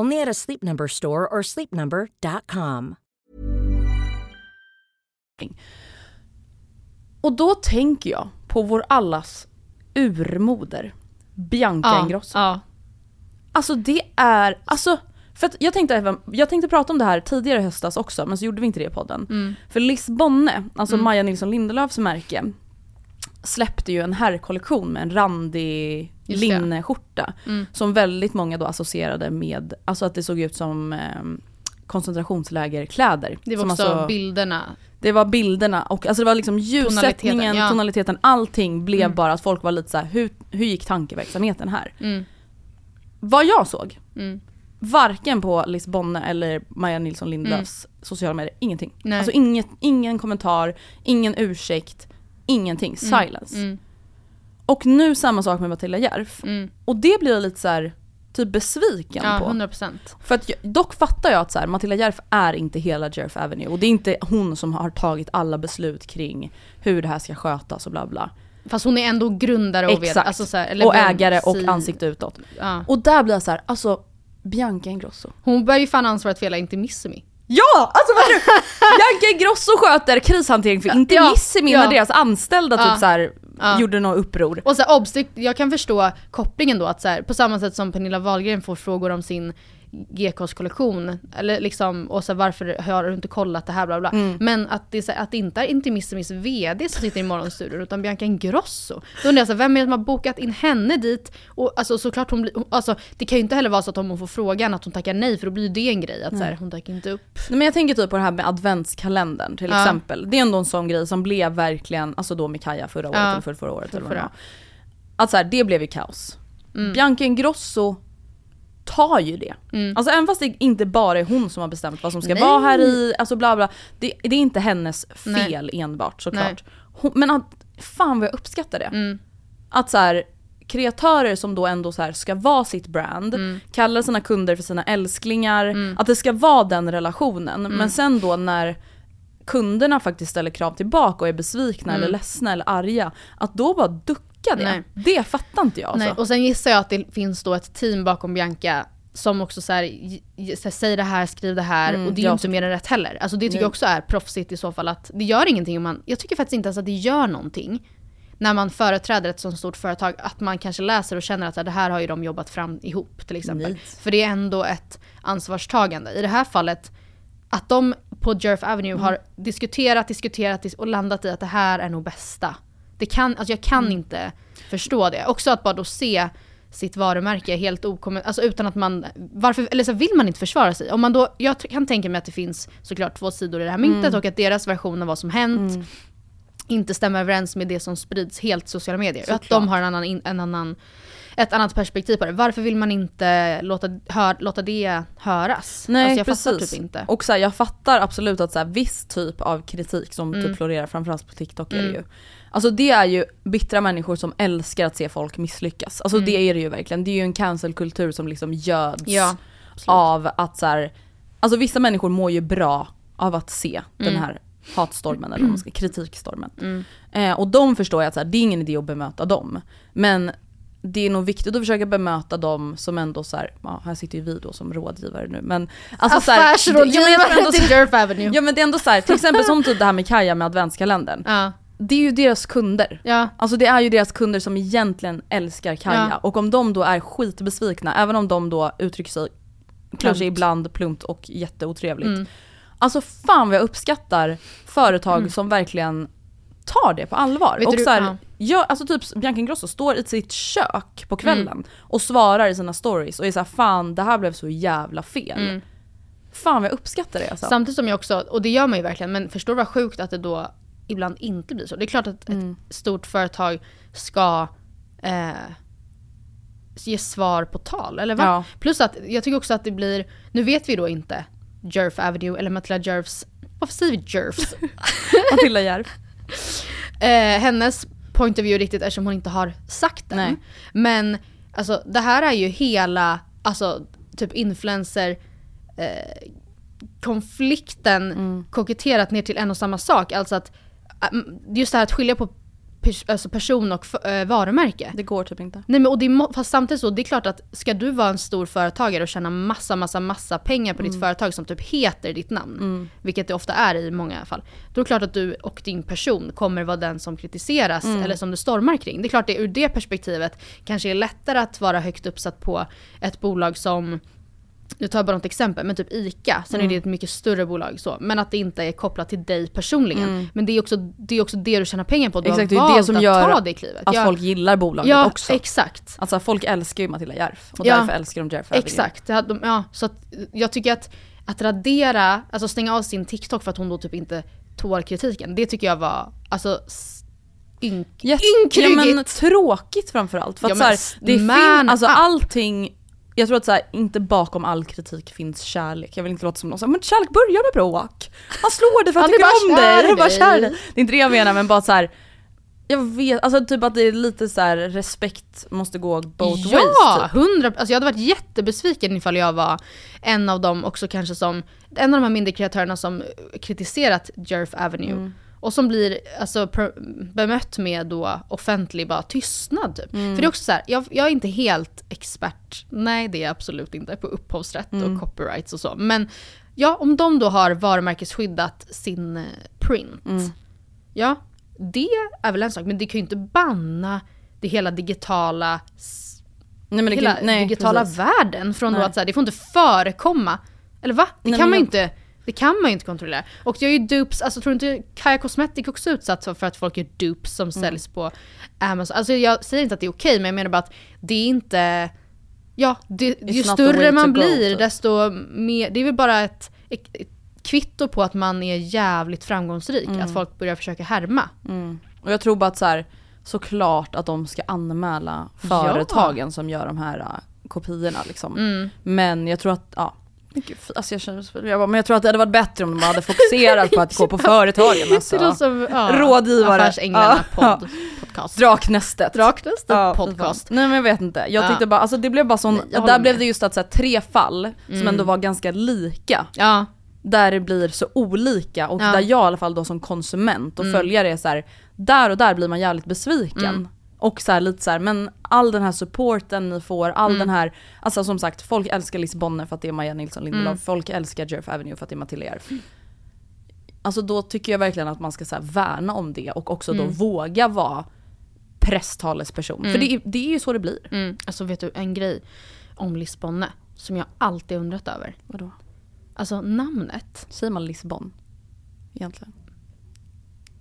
Only at a Sleep Number store or sleepnumber.com. Och då tänker jag på vår allas urmoder, Bianca Ja, Ingrosso. ja. Alltså det är, alltså, för att jag tänkte, jag tänkte prata om det här tidigare i höstas också, men så gjorde vi inte det i podden. Mm. För Lisbonne, alltså Maja Nilsson Lindelöfs märke, släppte ju en herrkollektion med en randig linneskjorta. Mm. Som väldigt många då associerade med, alltså att det såg ut som eh, koncentrationslägerkläder. Det var också alltså, bilderna. det var bilderna och alltså det var liksom ljussättningen, Tonaliteten, tonaliteten, ja. allting blev Mm. bara att folk var lite så här: hur, hur gick tankeverksamheten här? Mm. Vad jag såg, Mm. varken på Lisbonne eller Maja Nilsson Lindelöfs sociala medier, ingenting. Mm. Nej. Alltså inget, ingen kommentar, ingen ursäkt, ingenting. Mm. Silence. Mm. Och nu samma sak med Matilda Järf. Mm. Och det blir jag lite så här, typ besviken Ja, på. 100%. För att dock fattar jag att så här, Matilda Järf är inte hela Järf Avenue och det är inte hon som har tagit alla beslut kring hur det här ska skötas och bla bla. Fast hon är ändå grundare och vet. Exakt. Alltså så här, eller och ägare och si- ansikte utåt. Ja. Och där blir jag så här, alltså Bianca Ingrosso. Hon bär ju fan ansvaret för hela Intimissimi. Ja! Alltså vad du <laughs> Bianca Ingrosso sköter krishantering för Intimissimi Ja, när ja. deras anställda Ja. typ så här, Ja. gjorde något uppror. Och så här, det- jag kan förstå kopplingen då att så här, på samma sätt som Pernilla Wahlgren får frågor om sin GKs kollektion, eller liksom, och så varför har du inte kollat det här bla bla. Mm. Men att det, här, att det inte är Intimissimis VD som sitter i morgonstudion utan Bianca Ingrosso. Då undrar jag så här, vem är det som har bokat in henne dit? Och alltså såklart hon blir, alltså det kan ju inte heller vara så att om hon får frågan att hon tackar nej för då blir det en grej att så här, hon tackar inte upp. Nej, men jag tänker typ på det här med adventskalendern till Ja. exempel. Det är ändå en sån grej som blev verkligen, alltså då med Kaja förra året Ja. eller för förra året eller vad det Förra. var. Att så här, det blev ju kaos. Mm. Bianca Ingrosso tar ju det. Mm. Alltså även fast det inte bara är hon som har bestämt vad som ska Nej. vara här i, alltså bla bla. Det, det är inte hennes Nej. fel enbart såklart. Hon, men att, fan vad jag uppskattar det. Mm. Att så här, kreatörer som då ändå så ska vara sitt brand, Mm. kallar sina kunder för sina älsklingar, att det ska vara den relationen. Mm. Men sen då när kunderna faktiskt ställer krav tillbaka och är besvikna Mm. eller ledsna eller arga, att då bara ducka det. Nej. Det fattar inte jag alltså. Nej, och sen gissar jag att det finns då ett team bakom Bianca som också så här, säger det här, skriv det här. Mm, och det är ju inte mer än rätt heller. Alltså det tycker Nej. jag också är proffsigt i så fall. att Det gör ingenting om man, jag tycker faktiskt inte ens att det gör någonting. När man företräder ett sånt stort företag, att man kanske läser och känner att det här har ju de jobbat fram ihop till exempel. Nej. För det är ändå ett ansvarstagande. I det här fallet, att de på Jerf Avenue Mm. har diskuterat, diskuterat dis- och landat i att det här är nog bästa. Det kan, alltså jag kan Mm. inte förstå det. Också att bara då se sitt varumärke helt okomment, alltså utan att man, varför, eller så vill man inte försvara sig. Om man då, jag kan tänka mig att det finns såklart två sidor i det här myntet Mm. och att deras version av vad som hänt inte stämmer överens med det som sprids helt i sociala medier. Såklart. Att de har en annan, en annan, ett annat perspektiv på det. Varför vill man inte låta, hör, låta det höras? Nej alltså jag precis. fattar typ inte. Och så här, jag fattar absolut att så här, viss typ av kritik som Mm. typ florerar framförallt på TikTok är det ju. Alltså det är ju bittra människor som älskar att se folk misslyckas. Alltså det är det ju verkligen. Det är ju en cancelkultur som liksom göds Mm. Ja, av att så här, alltså vissa människor mår ju bra av att se Mm. den här hatstormen eller man ska, kritikstormen. Eh, och de förstår jag att så här, det är ingen idé att bemöta dem. Men det är nog viktigt att försöka bemöta dem som ändå så här, ja här sitter ju vi då som rådgivare nu men alltså Affärsrådgivare till Jerf Avenue. Ja men det är ändå så här, till exempel som typ det här med Kaja med adventskalendern. Ja. Det är ju deras kunder. Ja. Alltså det är ju deras kunder som egentligen älskar Kaja. Ja. Och om de då är skitbesvikna, även om de då uttrycker sig kanske ibland plumpt och jätteotrevligt. Mm. Alltså fan vad jag uppskattar företag som verkligen tar det på allvar. Vet och du- så här, ja. gör, alltså typ Bianca Ingrosso står i sitt kök på kvällen Mm. och svarar i sina stories och är såhär fan det här blev så jävla fel. Fan vad jag uppskattar det alltså. Mm. Samtidigt som jag också, och det gör man ju verkligen, men förstår vad sjukt att det då ibland inte blir så? Det är klart att Mm. ett stort företag ska eh, ge svar på tal, eller va? Ja. Plus att jag tycker också att det blir, nu vet vi då inte Jerf Avenue eller Matilda Jerfs, varför säger vi Jerfs? <laughs> Matilda Järv. <laughs> eh, hennes point of view riktigt eftersom hon inte har sagt den. Nej. Men alltså det här är ju hela, alltså typ influencer eh, konflikten Mm. koketterat ner till en och samma sak. Alltså att just det här att skilja på pers- alltså person och eh, varumärke. Det går typ inte. Nej men och det är, fast samtidigt så, det är klart att ska du vara en stor företagare och tjäna massa, massa, massa pengar på ditt företag som typ heter ditt namn, vilket det ofta är i många fall, då är det klart att du och din person kommer vara den som kritiseras eller som det stormar kring. Det är klart det ur det perspektivet kanske är lättare att vara högt uppsatt på ett bolag som nu tar jag bara något exempel, men typ ICA, sen är det ett mycket större bolag så. Men att det inte är kopplat till dig personligen. Men det är också det, är också det du tjänar pengar på, du Exakt, det har är ju valt det som att gör ta det klivet. att Ja. folk gillar bolaget Ja, också. exakt. Alltså folk älskar ju Matilda Järf och Ja. därför älskar de Järf. Exakt, det hade de, ja, så att jag tycker att, att radera, alltså stänga av sin TikTok för att hon då typ inte tål kritiken, det tycker jag var alltså ynk, Jätte- ynkryggigt. Ja men tråkigt framförallt. För att Ja, så här, det är film, alltså up. allting, jag tror att så här, inte bakom all kritik finns kärlek. Jag vill inte låta som någon som men kärlek börjar med bråk. Man slår dig för att Han bara om dig, han bara kär dig. Det är inte det jag menar men bara så här. Jag vet, alltså typ att det är lite så här respekt måste gå both ja, ways typ. hundra Alltså jag hade varit jättebesviken ifall jag var en av dem också kanske som, en av de här mindre kreatörerna som kritiserat Jerf Avenue. Mm. Och som blir alltså, bemött med då offentlig bara tystnad typ. Mm. För det är också så här, jag, jag är inte helt expert, nej det är jag absolut inte, på upphovsrätt Mm. och copyrights och så. Men ja, om de då har varumärkesskyddat sin eh, print, Mm. ja, det är väl en sak. Men det kan ju inte banna det hela digitala Nej, men det hela kan, nej, digitala precis. världen från då Nej. att så här, det får inte förekomma. Eller va? Det Nej, kan man ju inte. Det kan man ju inte kontrollera. Och jag är ju dupes, alltså tror inte Kaja Cosmetic också utsatt för att folk gör dupes som Mm. säljs på Amazon? Alltså jag säger inte att det är okej, men jag menar bara att det är inte... Ja, det, ju större man blir typ. desto mer... Det är väl bara ett, ett, ett kvitto på att man är jävligt framgångsrik. Mm. Att folk börjar försöka härma. Och jag tror bara att så här, såklart att de ska anmäla företagen som gör de här uh, kopiorna liksom. Mm. Men jag tror att, ja. Gud, alltså jag, känner, jag bara, men jag tror att det hade varit bättre om de hade fokuserat på att gå på <laughs> företagen alltså. Det som ja, Rådgivare. Affärsänglarna Ja. podd, podcast. Draknästet. Draknästet Ja, podcast. Nej men jag vet inte. Jag Ja. tyckte bara, alltså det blev bara sån, där blev med. det just att så här, tre fall som Mm. ändå var ganska lika. Ja, Där det blir så olika och. Mm. där jag i alla fall då som konsument och följare är så här, där och där blir man jävligt besviken. Och så här, lite så här, men all den här supporten ni får, all Mm. den här, alltså som sagt folk älskar Liz Bonne för att det är Maja Nilsson Lindelöf, Mm. folk älskar Jerf Avenue för att det är Matilda Järf. Alltså då tycker jag verkligen att man ska så här, värna om det och också Mm. då våga vara presstalesperson. För det är, det är ju så det blir. mm. alltså vet du en grej om Lisbonne som jag alltid undrat över. Vadå? Alltså namnet, Säger man Lisbon? Egentligen.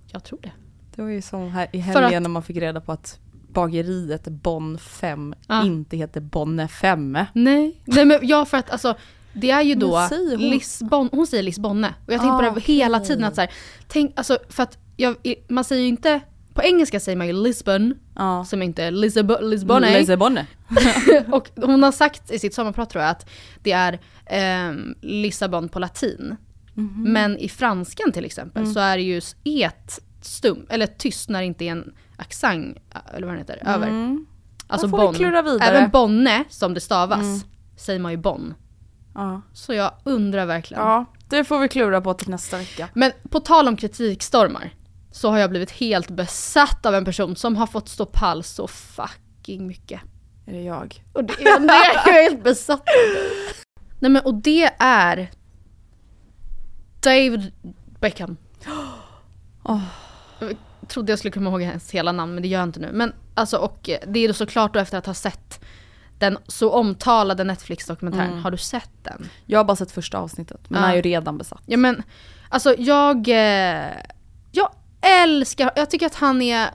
jag tror det. Det var ju som här i helgen att- när man fick reda på att bageriet Bonn 5 Ja. inte heter Bonne 5. Nej. Nej men ja för att alltså det är ju då hon? Lisbon, hon säger Lisbonne. Och jag tänker Ah, på det hela okej. tiden att så här, tänk, alltså för att jag, man säger ju inte, på engelska säger man ju Lisbon, Ja. som inte Lisab- Lisbonne. Lisbonne. <laughs> och hon har sagt i sitt sommarprat tror jag att det är ehm, Lissabon på latin. Mhm. Men i franskan till exempel Mm. så är det ju et stum, eller tyst när det inte är en accent, eller vad den heter, över. Alltså Mm. klura vidare. Mm. Även Bonne, som det stavas, säger man ju Bonn. Ja. Så jag undrar verkligen. ja, det får vi klura på till nästa vecka. Men på tal om kritikstormar så har jag blivit helt besatt av en person som har fått stå pall så fucking mycket. Är det jag? Och det är det jag är helt besatt av. Nej men och det är David Beckham. <gasps> Jag trodde jag skulle komma ihåg hans hela namn men det gör jag inte nu. Men alltså och eh, det är då såklart då efter att ha sett den så omtalade Netflix-dokumentären. Har du sett den? Jag har bara sett första avsnittet, men Ja. är ju redan besatt. Ja men alltså jag, eh, jag älskar, jag tycker att han är,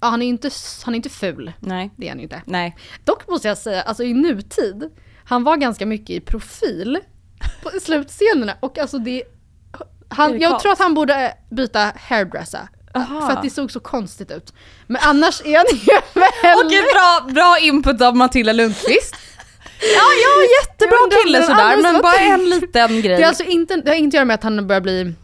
ja, han är ju inte, han är inte ful. Nej. Det är han ju inte. Nej. Dock måste jag säga, alltså i nutid, han var ganska mycket i profil på <laughs> slutscenerna och alltså det han, jag tror att han borde byta hairdresser. Aha. För att det såg så konstigt ut. Men annars är han ju väldigt... Okej, bra, bra input av Matilda Lundqvist. <laughs> Ja, ja, jättebra om kille sådär, men bara en liten grej. Det, är alltså inte, det har inte att göra med att han börjar bli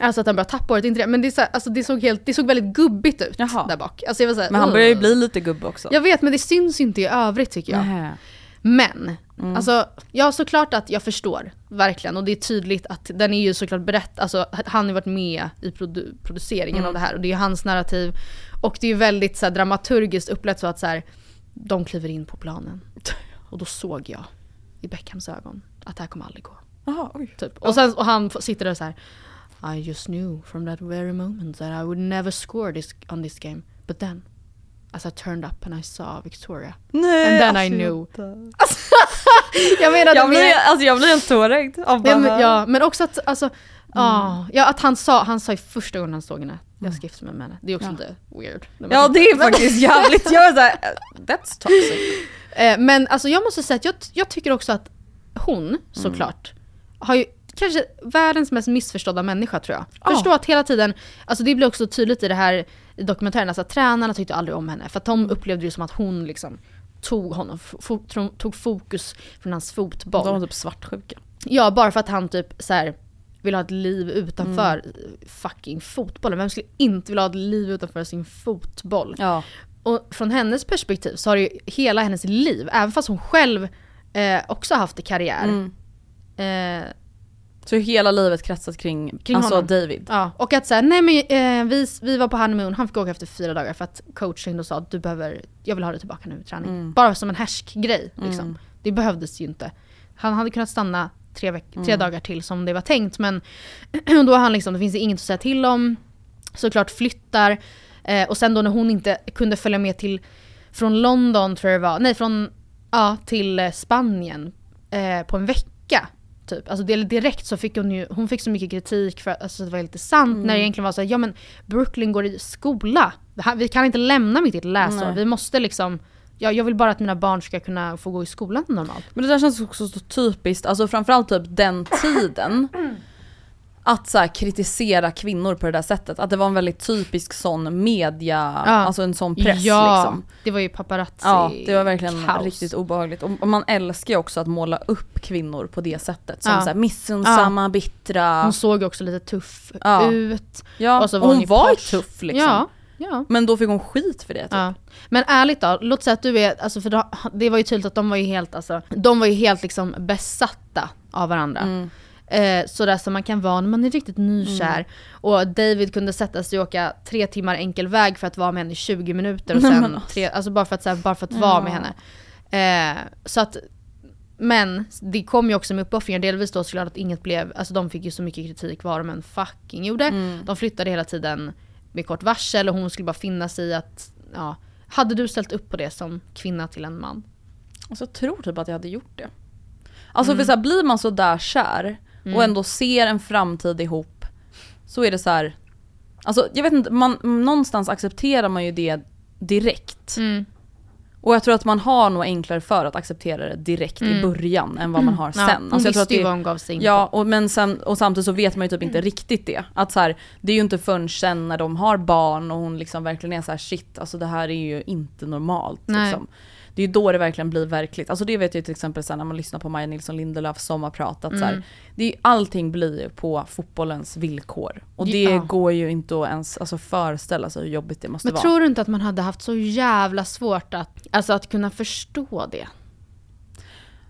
Alltså att han börjar tappa håret, inte det. Men det, så här, alltså det, såg helt, det såg väldigt gubbigt ut Jaha. där bak. Alltså jag var så här, men han börjar ju bli lite gubbe också. Jag vet men det syns inte i övrigt tycker jag. Nähä. Men, Mm. alltså ja såklart att jag förstår, verkligen. Och det är tydligt att den är ju såklart berätt, alltså han har varit med i produ produceringen Mm. av det här och det är ju hans narrativ. Och det är ju väldigt så här, dramaturgiskt upplagt så att så här, de kliver in på planen. <laughs> Och då såg jag i Beckhams ögon att det här kommer aldrig gå. Jaha, oj. Typ. Och, sen, och han sitter där så här. I just knew from that very moment that I would never score this on this game. But then, as I turned up and I saw Victoria. Nej, And then I alltså, knew. vänta. <laughs> Jag menar Jag blir, är- alltså jag blir helt tårögd Ja men, ja, men också att, alltså, Mm. ah, ja, att han sa, han sa ju första gången han såg henne, jag ska gifta mig med henne. Det är också Ja. lite weird. Ja tittar. det är <laughs> faktiskt jävligt, jag är såhär, that's toxic. <laughs> Eh, men alltså jag måste säga att jag, jag tycker också att hon, såklart, har ju kanske världens mest missförstådda människa tror jag. Ja. Förstå att hela tiden, alltså det blir också tydligt i det här i dokumentären, alltså att tränarna tyckte aldrig om henne. För att de upplevde det som att hon liksom tog honom, tog fokus från hans fotboll. De var typ svartsjuka. Ja, bara för att han typ så här vill ha ett liv utanför fucking fotbollen. Vem skulle inte vilja ha ett liv utanför sin fotboll? Ja. Och från hennes perspektiv så har ju hela hennes liv, även fast hon själv eh, också haft karriär. Eh, Så hela livet kretsat kring, Kring alltså honom. David. ja, och att säga nej men eh, vi, vi var på honeymoon, han fick åka efter fyra dagar för att coachen då sa att du behöver, jag vill ha dig tillbaka nu i träning. Bara som en härskgrej liksom. Det behövdes ju inte. Han hade kunnat stanna tre, veck- tre dagar till som det var tänkt men <clears throat> då har han liksom, det finns inget att säga till om. Såklart flyttar. Eh, och sen då när hon inte kunde följa med till, från London tror jag det var, nej från, ja till eh, Spanien eh, på en vecka. Typ. Alltså direkt så fick hon ju, hon fick så mycket kritik för att alltså, det var lite sant när det egentligen var så här, ja men Brooklyn går i skola. Vi kan inte lämna mitt i ett läsår. Nej. Vi måste liksom, ja, jag vill bara att mina barn ska kunna få gå i skolan normalt. Men det där känns också så typiskt, alltså framförallt typ den tiden. <clears throat> Att så här, kritisera kvinnor på det där sättet. Att det var en väldigt typisk sån media, Ja. alltså en sån press ja, liksom. det var ju paparazzi Ja, det var verkligen kaos. riktigt obehagligt. Och man älskar ju också att måla upp kvinnor på det sättet. Som Ja. så här missunnsamma, bittra. Hon såg också lite tuff Ja. ut. ja, och så hon, ju var ju posh. tuff liksom. Ja, ja. Men då fick hon skit för det typ. Ja. Men ärligt då, låt säga att du är, alltså för det var ju tydligt att de var ju helt, alltså, de var ju helt liksom besatta av varandra. Mm. Eh, sådär som man kan vara när man är riktigt nykär. Och David kunde sätta sig och åka tre timmar enkel väg för att vara med henne i 20 minuter och <laughs> sen tre, alltså bara för att, här, bara för att vara med henne. Eh, så att, men det kom ju också med uppoffringar, delvis då såklart att inget blev, alltså de fick ju så mycket kritik vad de än fucking gjorde. Mm. De flyttade hela tiden med kort varsel och hon skulle bara finna sig i att, ja. Hade du ställt upp på det som kvinna till en man? Alltså jag tror typ att jag hade gjort det. Alltså Mm. för så här, blir man så där kär och ändå ser en framtid ihop så är det så här. Alltså jag vet inte, man, någonstans accepterar man ju det direkt. Mm. Och jag tror att man har nog enklare för att acceptera det direkt i början än vad man har sen. Mm. Ja, hon Alltså jag tror att ju det- vad hon gav sig in Ja, på. och, men sen, och samtidigt så vet man ju typ inte riktigt det. Att så här, det är ju inte förrän sen när de har barn och hon liksom verkligen är så här: shit, alltså det här är ju inte normalt. Nej. Liksom. Det är då det verkligen blir verkligt. Alltså det vet jag till exempel sen när man lyssnar på Maja Nilsson Lindelöfs sommarprat. Att så Mm. här, det är, allting blir på fotbollens villkor. Och det Ja. går ju inte att ens alltså, föreställa sig hur jobbigt det måste Men vara. tror du inte att man hade haft så jävla svårt att, alltså att kunna förstå det?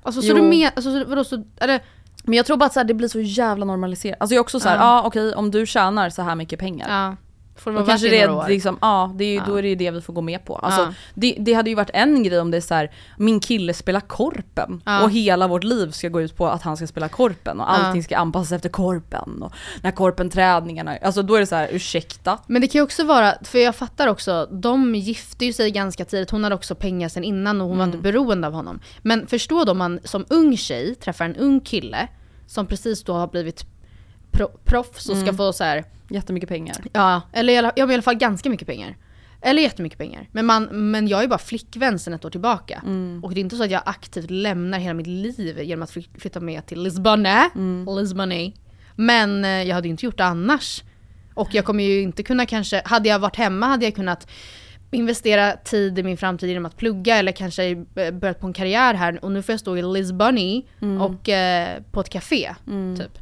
Alltså så Jo. du men, alltså så- vadå så, eller, Men jag tror bara att så här, det blir så jävla normaliserat. Alltså jag är också så här, ja ah, okej om du tjänar så här mycket pengar. ja. Får Då vara kanske det är liksom, ja, det är, ju- Ja. då är det ju det vi får gå med på. Alltså, Ja. det, det hade ju varit en grej om det är så här, min kille spelar korpen Ja. och hela vårt liv ska gå ut på att han ska spela korpen och allting ska anpassas efter korpen och när korpen-träningarna, alltså då är det så här, ursäkta? Men det kan ju också vara, för jag fattar också, de gifte ju sig ganska tidigt, hon hade också pengar sen innan och hon var Mm. inte beroende av honom. Men förstå då om man som ung tjej träffar en ung kille som precis då har blivit pro, proffs och ska Mm. få så här, Jättemycket pengar. ja, eller i alla, ja, i alla fall ganska mycket pengar. Eller jättemycket pengar. Men, man, men jag är bara flickvän sen ett år tillbaka. Mm. Och det är inte så att jag aktivt lämnar hela mitt liv genom att fly- flytta med till Lisbonne. Mm. Lisbonne. Men eh, jag hade ju inte gjort det annars. Och jag kommer ju inte kunna kanske, hade jag varit hemma hade jag kunnat investera tid i min framtid genom att plugga eller kanske eh, börjat på en karriär här och nu får jag stå i Lisbonne och eh, på ett café. Typ.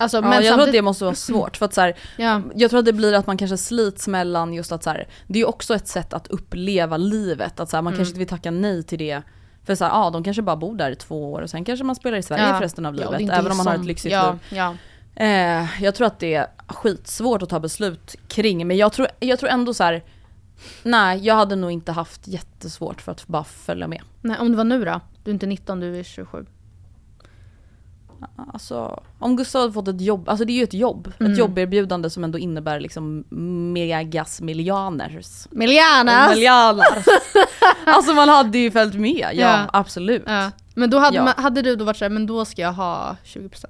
Alltså. Ja, jag tror att det måste vara svårt för att så här, Ja. jag tror att det blir att man kanske slits mellan just att så här, det är också ett sätt att uppleva livet. Att så här, man Mm. kanske inte vill tacka nej till det. För så här, ja, de kanske bara bor där i två år och sen kanske man spelar i Sverige Ja. för resten av Ja, livet. inte även om man har ett lyxigt ja, liv. Ja. Eh, jag tror att det är skitsvårt att ta beslut kring, men jag tror, jag tror ändå så här. Nej, jag hade nog inte haft jättesvårt för att bara följa med. Nej, om det var nu då? Du är inte 19, du är 27. Alltså, om Gustav hade fått ett jobb, alltså det är ju ett jobb. Mm. Ett jobberbjudande som ändå innebär liksom megas miljoners. Miljanas! Miljoner. <laughs> alltså man hade ju följt med, ja, Ja. absolut. Ja. Ja. Men då hade, Ja. man, hade du då varit såhär, men då ska jag ha 20%?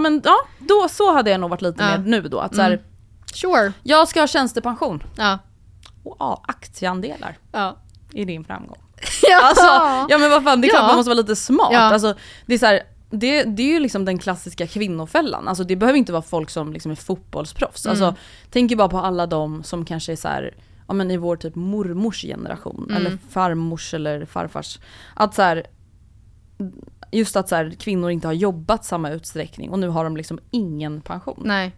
men ja, då, så hade jag nog varit lite Ja. med nu då. Att så här, Mm. Sure. jag ska ha tjänstepension Ja. och ja, aktieandelar Ja. i din framgång. <laughs> ja. Alltså, ja men vad fan, det är klart Ja. man måste vara lite smart. Ja. Alltså, det, är så här, det, det är ju liksom den klassiska kvinnofällan. Alltså, det behöver inte vara folk som liksom är fotbollsproffs. Mm. Alltså, tänk ju bara på alla de som kanske är så här, ja, men i vår typ mormors generation, Mm. eller farmors eller farfars. Att så här, just att så här, kvinnor inte har jobbat samma utsträckning och nu har de liksom ingen pension. Nej.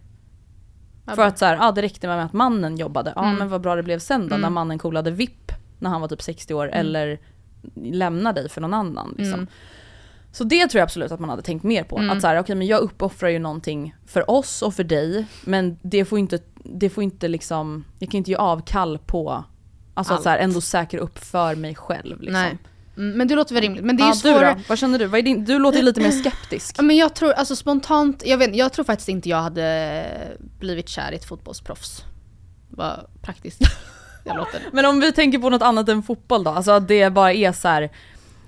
För att så här, ja, det räckte med att mannen jobbade, ja Mm. men vad bra det blev sen då när Mm. mannen coolade vipp när han var typ 60 år eller lämnar dig för någon annan. Liksom. Så det tror jag absolut att man hade tänkt mer på. Mm. Att så här, okej men jag uppoffrar ju någonting för oss och för dig men det får inte, det får inte liksom, jag kan inte ge avkall på, alltså att så här, Allt. ändå säkra upp för mig själv. Liksom. Nej. Mm, men det låter väl rimligt. Men det är ja, du svårare. då? Vad känner du? Vad din, du låter lite mer skeptisk. Ja, men jag tror, alltså spontant, jag, vet, jag tror faktiskt inte jag hade blivit kär i ett fotbollsproffs. Vad praktiskt jag låter. <laughs> Men om vi tänker på något annat än fotboll då? Alltså att det bara är så här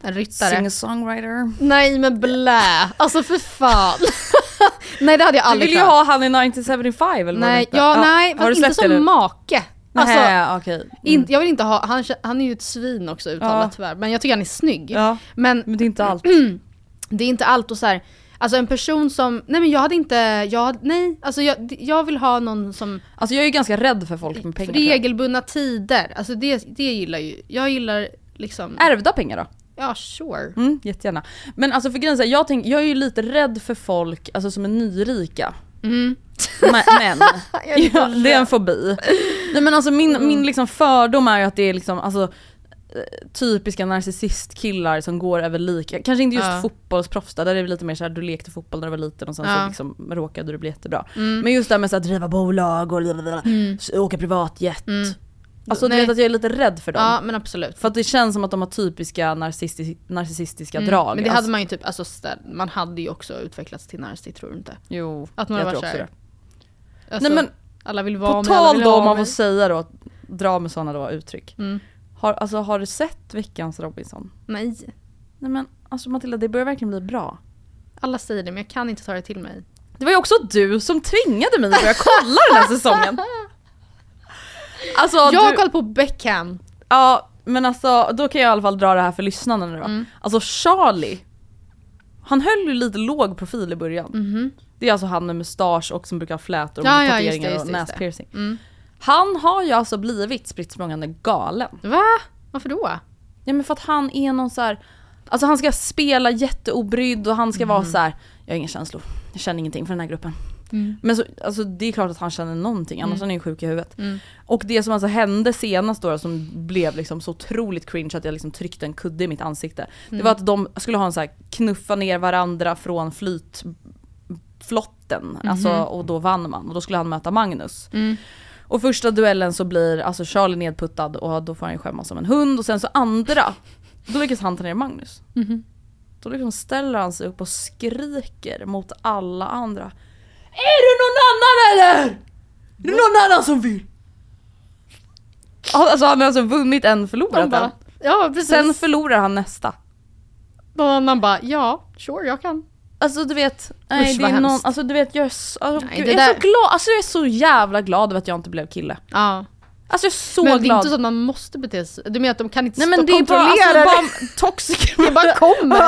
En ryttare. singer-songwriter. Nej men blä! Alltså för fan. <laughs> nej det hade jag Du aldrig vill ju klarat. ha han i 1975 eller vad Nej, heter. ja, nej du fast inte som nu? make. Alltså, Nähä, okej. Mm. in, jag vill inte ha, han, han är ju ett svin också uttalat Ja. tyvärr. Men jag tycker han är snygg. Ja, Men men det är inte allt. <clears throat> det är inte allt och så här. Alltså en person som, nej men jag hade inte, jag, nej, alltså jag, jag vill ha någon som Alltså jag är ju ganska rädd för folk med pengar. regelbundna tider, alltså det, det gillar ju, jag gillar liksom, Ärvda pengar då? Ja sure. Mm, jättegärna. Men alltså för grejen jag, tänk, jag är ju lite rädd för folk alltså, som är nyrika. Mm. <laughs> Men, men <laughs> ja, det är en fobi. Nej men alltså min, Mm. min liksom fördom är ju att det är liksom, alltså eh, typiska narcissistkillar som går över lika, kanske inte just Ja. fotbollsproffs där, där är det lite mer såhär du lekte fotboll när du var liten och sen Ja. så liksom råkade du bli jättebra. Mm. Men just det här med att driva bolag och Mm. åka privatjet. Mm. Alltså du Nej. vet att jag är lite rädd för dem. Ja men absolut. För att det känns som att de har typiska narcissi- narcissistiska Mm. drag. Men det Alltså- hade man ju typ, alltså man hade ju också utvecklats till narcissist tror du inte? Jo, Att man jag tror också det. alltså, Nej men alla vill vara på med, tal då om man får säga då, dra med sådana då uttryck. Mm. Har, alltså, har du sett veckans Robinson? Nej. Nej men alltså Matilda, det börjar verkligen bli bra. Alla säger det men jag kan inte ta det till mig. Det var ju också du som tvingade mig att börja kolla den här säsongen. <laughs> Alltså Jag har du, kollat på Beckham. ja men alltså då kan jag i alla fall dra det här för lyssnarna nu då. Mm. Alltså Charlie, han höll ju lite låg profil i början. Mhm. Det är alltså han med mustasch och som brukar ha flätor och Ja, ja, ja, just det, tatueringar just och det, näspiercing. Mm. Han har ju alltså blivit spritt galen. Va? Varför då? Ja men för att han är någon så här. Alltså han ska spela jätteobrydd och han ska vara Mm. så här. jag har inga känslor, jag känner ingenting för den här gruppen. Mm. Men så, alltså det är klart att han känner någonting, annars är han ju sjuk i huvudet. Mm. Och det som alltså hände senast då som blev liksom så otroligt cringe att jag liksom tryckte en kudde i mitt ansikte. Mm. Det var att de skulle ha en så här knuffa ner varandra från flytflotten, alltså, och då vann man. Och då skulle han möta Magnus. Mm. Och första duellen så blir alltså Charlie nedputtad och då får han ju skämmas som en hund och sen så andra, då lyckas han ta ner Magnus. Mhm. Då liksom ställer han sig upp och skriker mot alla andra. Är det någon annan eller? Är det någon annan som vill? Alltså han har alltså vunnit en förlorat De en. bara, ja precis. Sen förlorar han nästa. Någon annan bara, ja, sure jag kan. Alltså du vet, nej, Usch, det är någon, alltså du vet jag är, så, alltså, Nej, gud, jag är så glad, alltså jag är så jävla glad över att jag inte blev kille. Ja. Alltså jag är så men det är glad. inte så att man måste bete sig Du menar att de kan inte Nej stå men det är bara, kontrollera alltså, bara toxic. <laughs> det <laughs> bara kommer.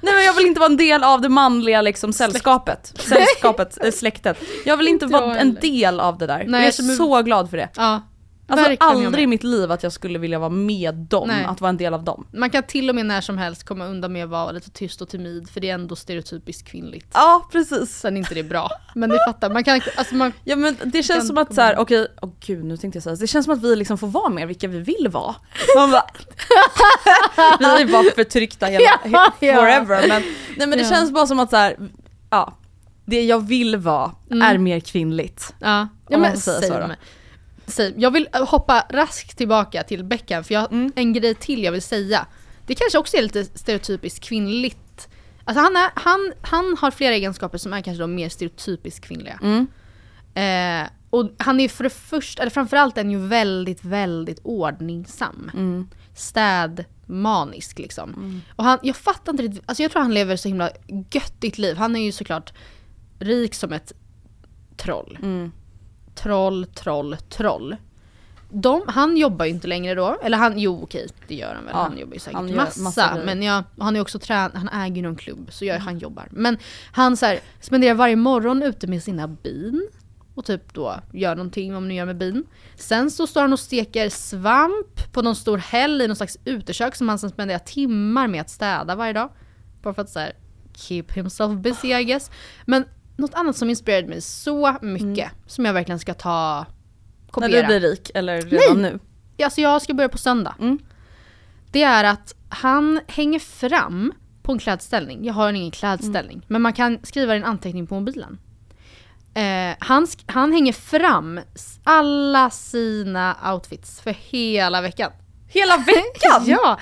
Nej men jag vill inte vara en del av det manliga liksom sällskapet. Sällskapet, äh, släktet. Jag vill inte vara en del av det där. Nej, jag är- så glad för det. Ja, Alltså verkligen aldrig i mitt liv att jag skulle vilja vara med dem, Nej. att vara en del av dem. Man kan till och med när som helst komma undan med att vara lite tyst och timid för det är ändå stereotypiskt kvinnligt. Ja precis. Sen är inte det bra. Men ni fattar, man kan alltså man, Ja men det känns som att komma- så här, okej, åh gud nu tänkte jag säga, det känns som att vi liksom får vara mer vilka vi vill vara. Man bara, <laughs> vi är bara förtryckta hela, Ja, ja. forever men, nej men det Ja. känns bara som att så här, ja, det jag vill vara Mm. är mer kvinnligt. ja. ja men säga så Same. Jag vill äh, hoppa raskt tillbaka till Beckham för jag har Mm. en grej till jag vill säga. Det kanske också är lite stereotypiskt kvinnligt. Alltså han, är, han, han har flera egenskaper som är kanske då mer stereotypiskt kvinnliga. Mm. Eh, och han är för det första, eller framförallt är han ju väldigt, väldigt ordningsam. Mm. Städmanisk liksom. Och han, jag fattar inte riktigt, alltså jag tror han lever så himla göttigt liv. Han är ju såklart rik som ett troll. Mm. Troll, troll, troll. De, han jobbar ju inte längre då, eller han, jo okej det gör han väl, Ja, han jobbar ju säkert han massa. massa men ja, han är också trän, han äger ju någon klubb så gör, han jobbar. Men han så här, spenderar varje morgon ute med sina bin och typ då gör någonting vad man nu gör med bin. Sen så står han och steker svamp på någon stor häll i någon slags utekök som han sen spenderar timmar med att städa varje dag. Bara för att så här, keep himself busy I guess. Men något annat som inspirerade mig så mycket, som jag verkligen ska ta När kopiera. du blir rik, eller redan nu. Alltså jag ska börja på söndag. Mm. Det är att han hänger fram på en klädställning. Jag har ingen klädställning. Mm. Men man kan skriva en anteckning på mobilen. Eh, han, han hänger fram alla sina outfits för hela veckan. Hela veckan! <laughs> ja!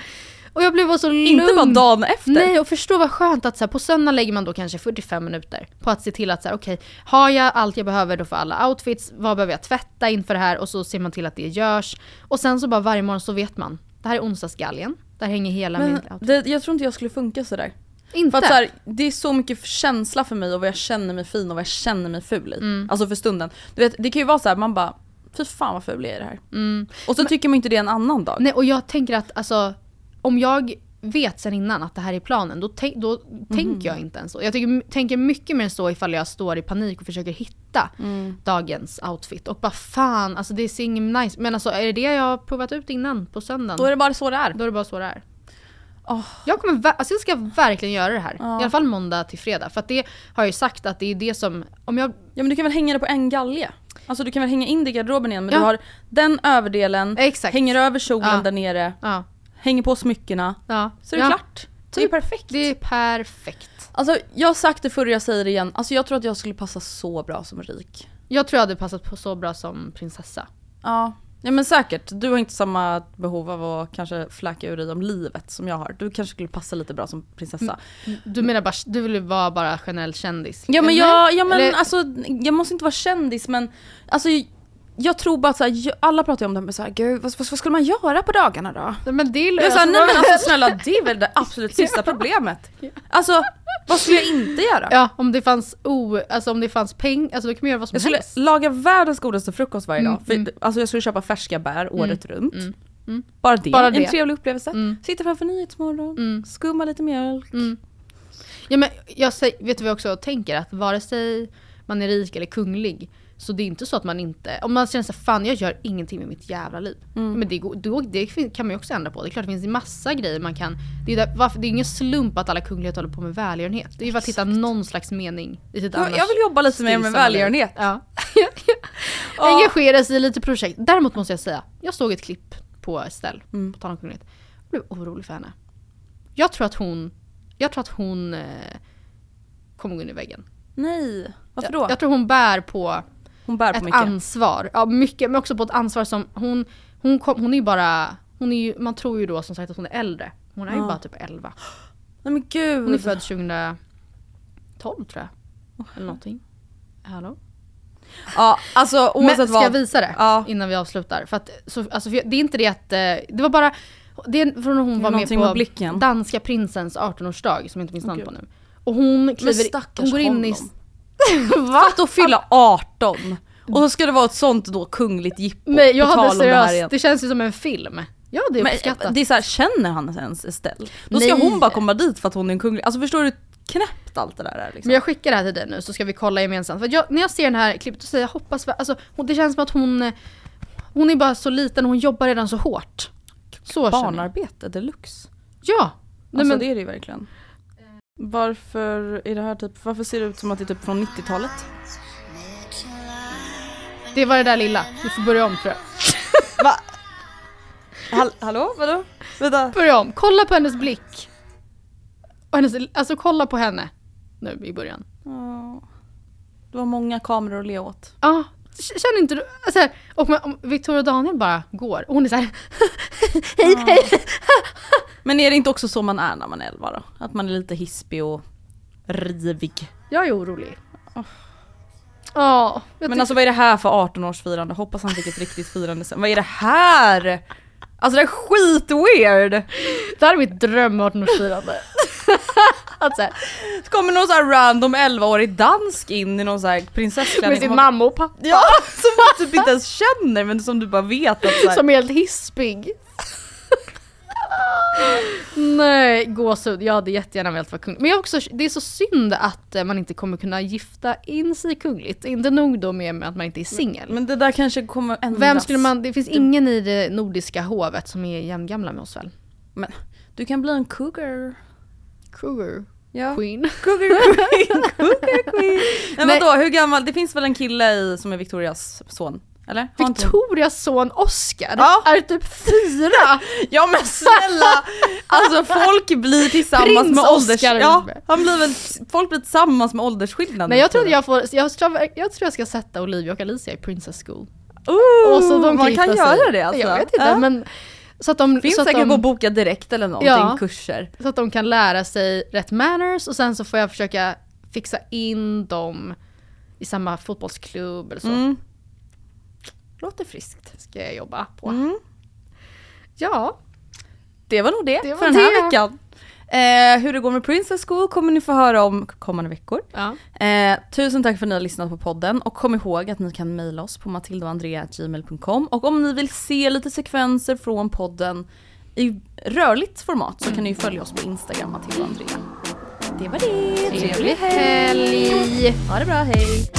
Och jag blev bara så lugn. Inte bara dagen efter. Nej och förstå vad skönt att så här, på söndag lägger man då kanske 45 minuter på att se till att så här, okej, har jag allt jag behöver då för alla outfits, vad behöver jag tvätta inför det här och så ser man till att det görs. Och sen så bara varje morgon så vet man, det här är onsdagsgalgen, där hänger hela min Men outfit. det, jag tror inte jag skulle funka sådär. Inte? För att så här, det är så mycket känsla för mig och vad jag känner mig fin och vad jag känner mig ful i. Mm. Alltså för stunden. Du vet, det kan ju vara så här, man bara Fy fan vad ful jag är det här. Mm. Och så tycker man inte det en annan dag. Nej och jag tänker att alltså, om jag vet sen innan att det här är planen, då, då Mhm. tänker jag inte ens så. Jag tycker, tänker mycket mer så ifall jag står i panik och försöker hitta Mm. dagens outfit. Och bara fan, alltså det ser inget nice Men alltså är det det jag har provat ut innan på söndagen? Då är det bara så det är. Då är det bara så det är. Åh. Jag, kommer, alltså jag ska verkligen göra det här. Ja. I alla fall måndag till fredag. För att det har jag ju sagt att det är det som, om jag... Ja men du kan väl hänga det på en galge? Alltså du kan väl hänga in det i garderoben igen men Ja. du har den överdelen, Exakt. hänger över kjolen Ja. där nere, Ja. Hänger på smyckena. ja. Så är det ja. klart. Det är Typ. perfekt. Det är perfekt. Alltså jag har sagt det förr och jag säger det igen, alltså jag tror att jag skulle passa så bra som rik. Jag tror jag hade passat på så bra som prinsessa. Ja. Ja men säkert, du har inte samma behov av att kanske fläka ur dig om livet som jag har. Du kanske skulle passa lite bra som prinsessa. Du menar bara, du vill vara bara generell kändis? Ja men, jag, ja, men Eller- alltså, jag måste inte vara kändis men alltså, jag tror bara att här, alla pratar ju om det men så här, gud vad, vad, vad skulle man göra på dagarna då? Men det är är såhär, nej men alltså snälla <laughs> det är väl det absolut sista problemet. Alltså vad skulle jag inte göra? Ja, om det fanns o, alltså om det fanns pengar, alltså då kan man göra vad som Jag skulle helst. laga världens godaste frukost varje Mm, dag. För, mm. Alltså jag skulle köpa färska bär året runt. mm. Bara det, Bara en det. trevlig upplevelse. Mm. Sitta framför Nyhetsmorgon, Mm. skumma lite mjölk. Mm. Ja, men jag säger, vet du vad jag också tänker? Att vare sig man är rik eller kunglig så det är inte så att man inte, om man känner sig fan jag gör ingenting med mitt jävla liv. Mm. Men det, då, det kan man ju också ändra på. Det är klart det finns massa grejer man kan, det är, där, varför, det är ingen slump att alla kungligheter håller på med välgörenhet. Det är ju för att hitta någon slags mening i sitt Jag, annars jag vill jobba lite mer med välgörenhet. <laughs> Ja. Engagera sig i lite projekt. Däremot måste jag säga, jag såg ett klipp på Estelle, Mm. på tal om kunglighet. Jag blev orolig för henne. Jag tror att hon, jag tror att hon eh, kommer gå in i väggen. Nej, varför Jag, då? jag tror hon bär på Hon bär på ett mycket. ansvar. Ja mycket, men också på ett ansvar som hon, hon, kom, hon är ju bara, hon är ju, man tror ju då som sagt att hon är äldre. Hon är ju Ja. bara typ 11. Nej men gud. Hon är född 2012 tror jag. Eller någonting. Hallå? Ja, alltså Men oavsett ska vad. jag visa det Ja. innan vi avslutar? För att, så, alltså, för det är inte det att, eh, det var bara, det är från när hon var med på med blicken. danska prinsens 18-årsdag som jag inte minns namn på nu. Och hon kliver, hon går in i... <laughs> honom. Fatta att fylla 18 och så ska det vara ett sånt då kungligt jippo. Nej jag hade om det seriöst, det känns ju som en film. Jag hade Men uppskattat. det är så här, känner han ens Estelle? Då ska Nej. hon bara komma dit för att hon är en kunglig. Alltså förstår du hur knäppt allt det där är liksom? Men jag skickar det här till dig nu så ska vi kolla gemensamt. För jag, när jag ser den här klippet så säger jag hoppas, alltså det känns som att hon, eh, hon är bara så liten och hon jobbar redan så hårt. Så. Barnarbete deluxe. Ja! Nej, Alltså men, det är det ju verkligen. Varför är det här typ, varför ser det ut som att det är typ från 90-talet? det var det där lilla, vi får börja om tror jag. <laughs> Va? Hall hallå? Vadå? Vänta. Börja om, kolla på hennes blick. Och hennes, alltså kolla på henne nu i början. Ja. Det var många kameror att le åt. Ja, k- känner inte du? Alltså, här, och Victoria och Daniel bara går och hon är så här. <laughs> hej hej. Men är det inte också så man är när man är 11 då? Att man är lite hispig och rivig. Jag är orolig. Ja, jag Men alltså vad är det här för 18-årsfirande? Hoppas han fick ett riktigt firande sen. Vad är det här? Alltså det är skitweird! det här är mitt dröm 18-årsfirande. <laughs> att så kommer någon så här random 11-årig dansk in i någon så här prinsessklänning. med sin mamma och pappa. Ja, <laughs> som man typ inte ens känner men som du bara vet att så här, Som är helt hispig. Nej, gåshud. Jag hade jättegärna velat vara kung. Men jag också, det är så synd att eh, man inte kommer kunna gifta in sig kungligt. Inte nog då med att man inte är singel. Men det där kanske kommer ändras. Vem skulle man, det finns ingen i det nordiska hovet som är jämngamla med oss väl? Men du kan bli en cougar. Cougar Ja. Queen. <laughs> Cougar queen, cougar queen. <laughs> Men vadå, hur gammal? Det finns väl en kille i, som är Victorias son? Eller? Victorias son Oscar Ja. är typ fyra! <laughs> Ja men snälla! Alltså folk blir tillsammans Prins med ålders... Ja, han blir väl, folk blir tillsammans med åldersskillnad. Nej jag tror att jag får, jag tror, jag tror jag ska sätta Olivia och Alicia i Princess School. Ooh, Och så de man gifta kan sig. göra det alltså. Jag vet inte Ja. men så att de, Finns så att säkert de, att boka direkt eller någonting, Ja. kurser. så att de kan lära sig rätt manners och sen så får jag försöka fixa in dem i samma fotbollsklubb eller så. Mm. Låter friskt. Ska jag jobba på. Mm. Ja, Det var nog det, Det var för den här det. veckan. Eh, hur det går med Princess School kommer ni få höra om kommande veckor. ja. Eh, tusen tack för att ni har lyssnat på podden och kom ihåg att ni kan mejla oss på matildaandrea.gmail.com och om ni vill se lite sekvenser från podden i rörligt format så kan ni följa oss på Instagram, Matilda och Andrea. Det var det! Trevlig helg! Ha det bra, hej!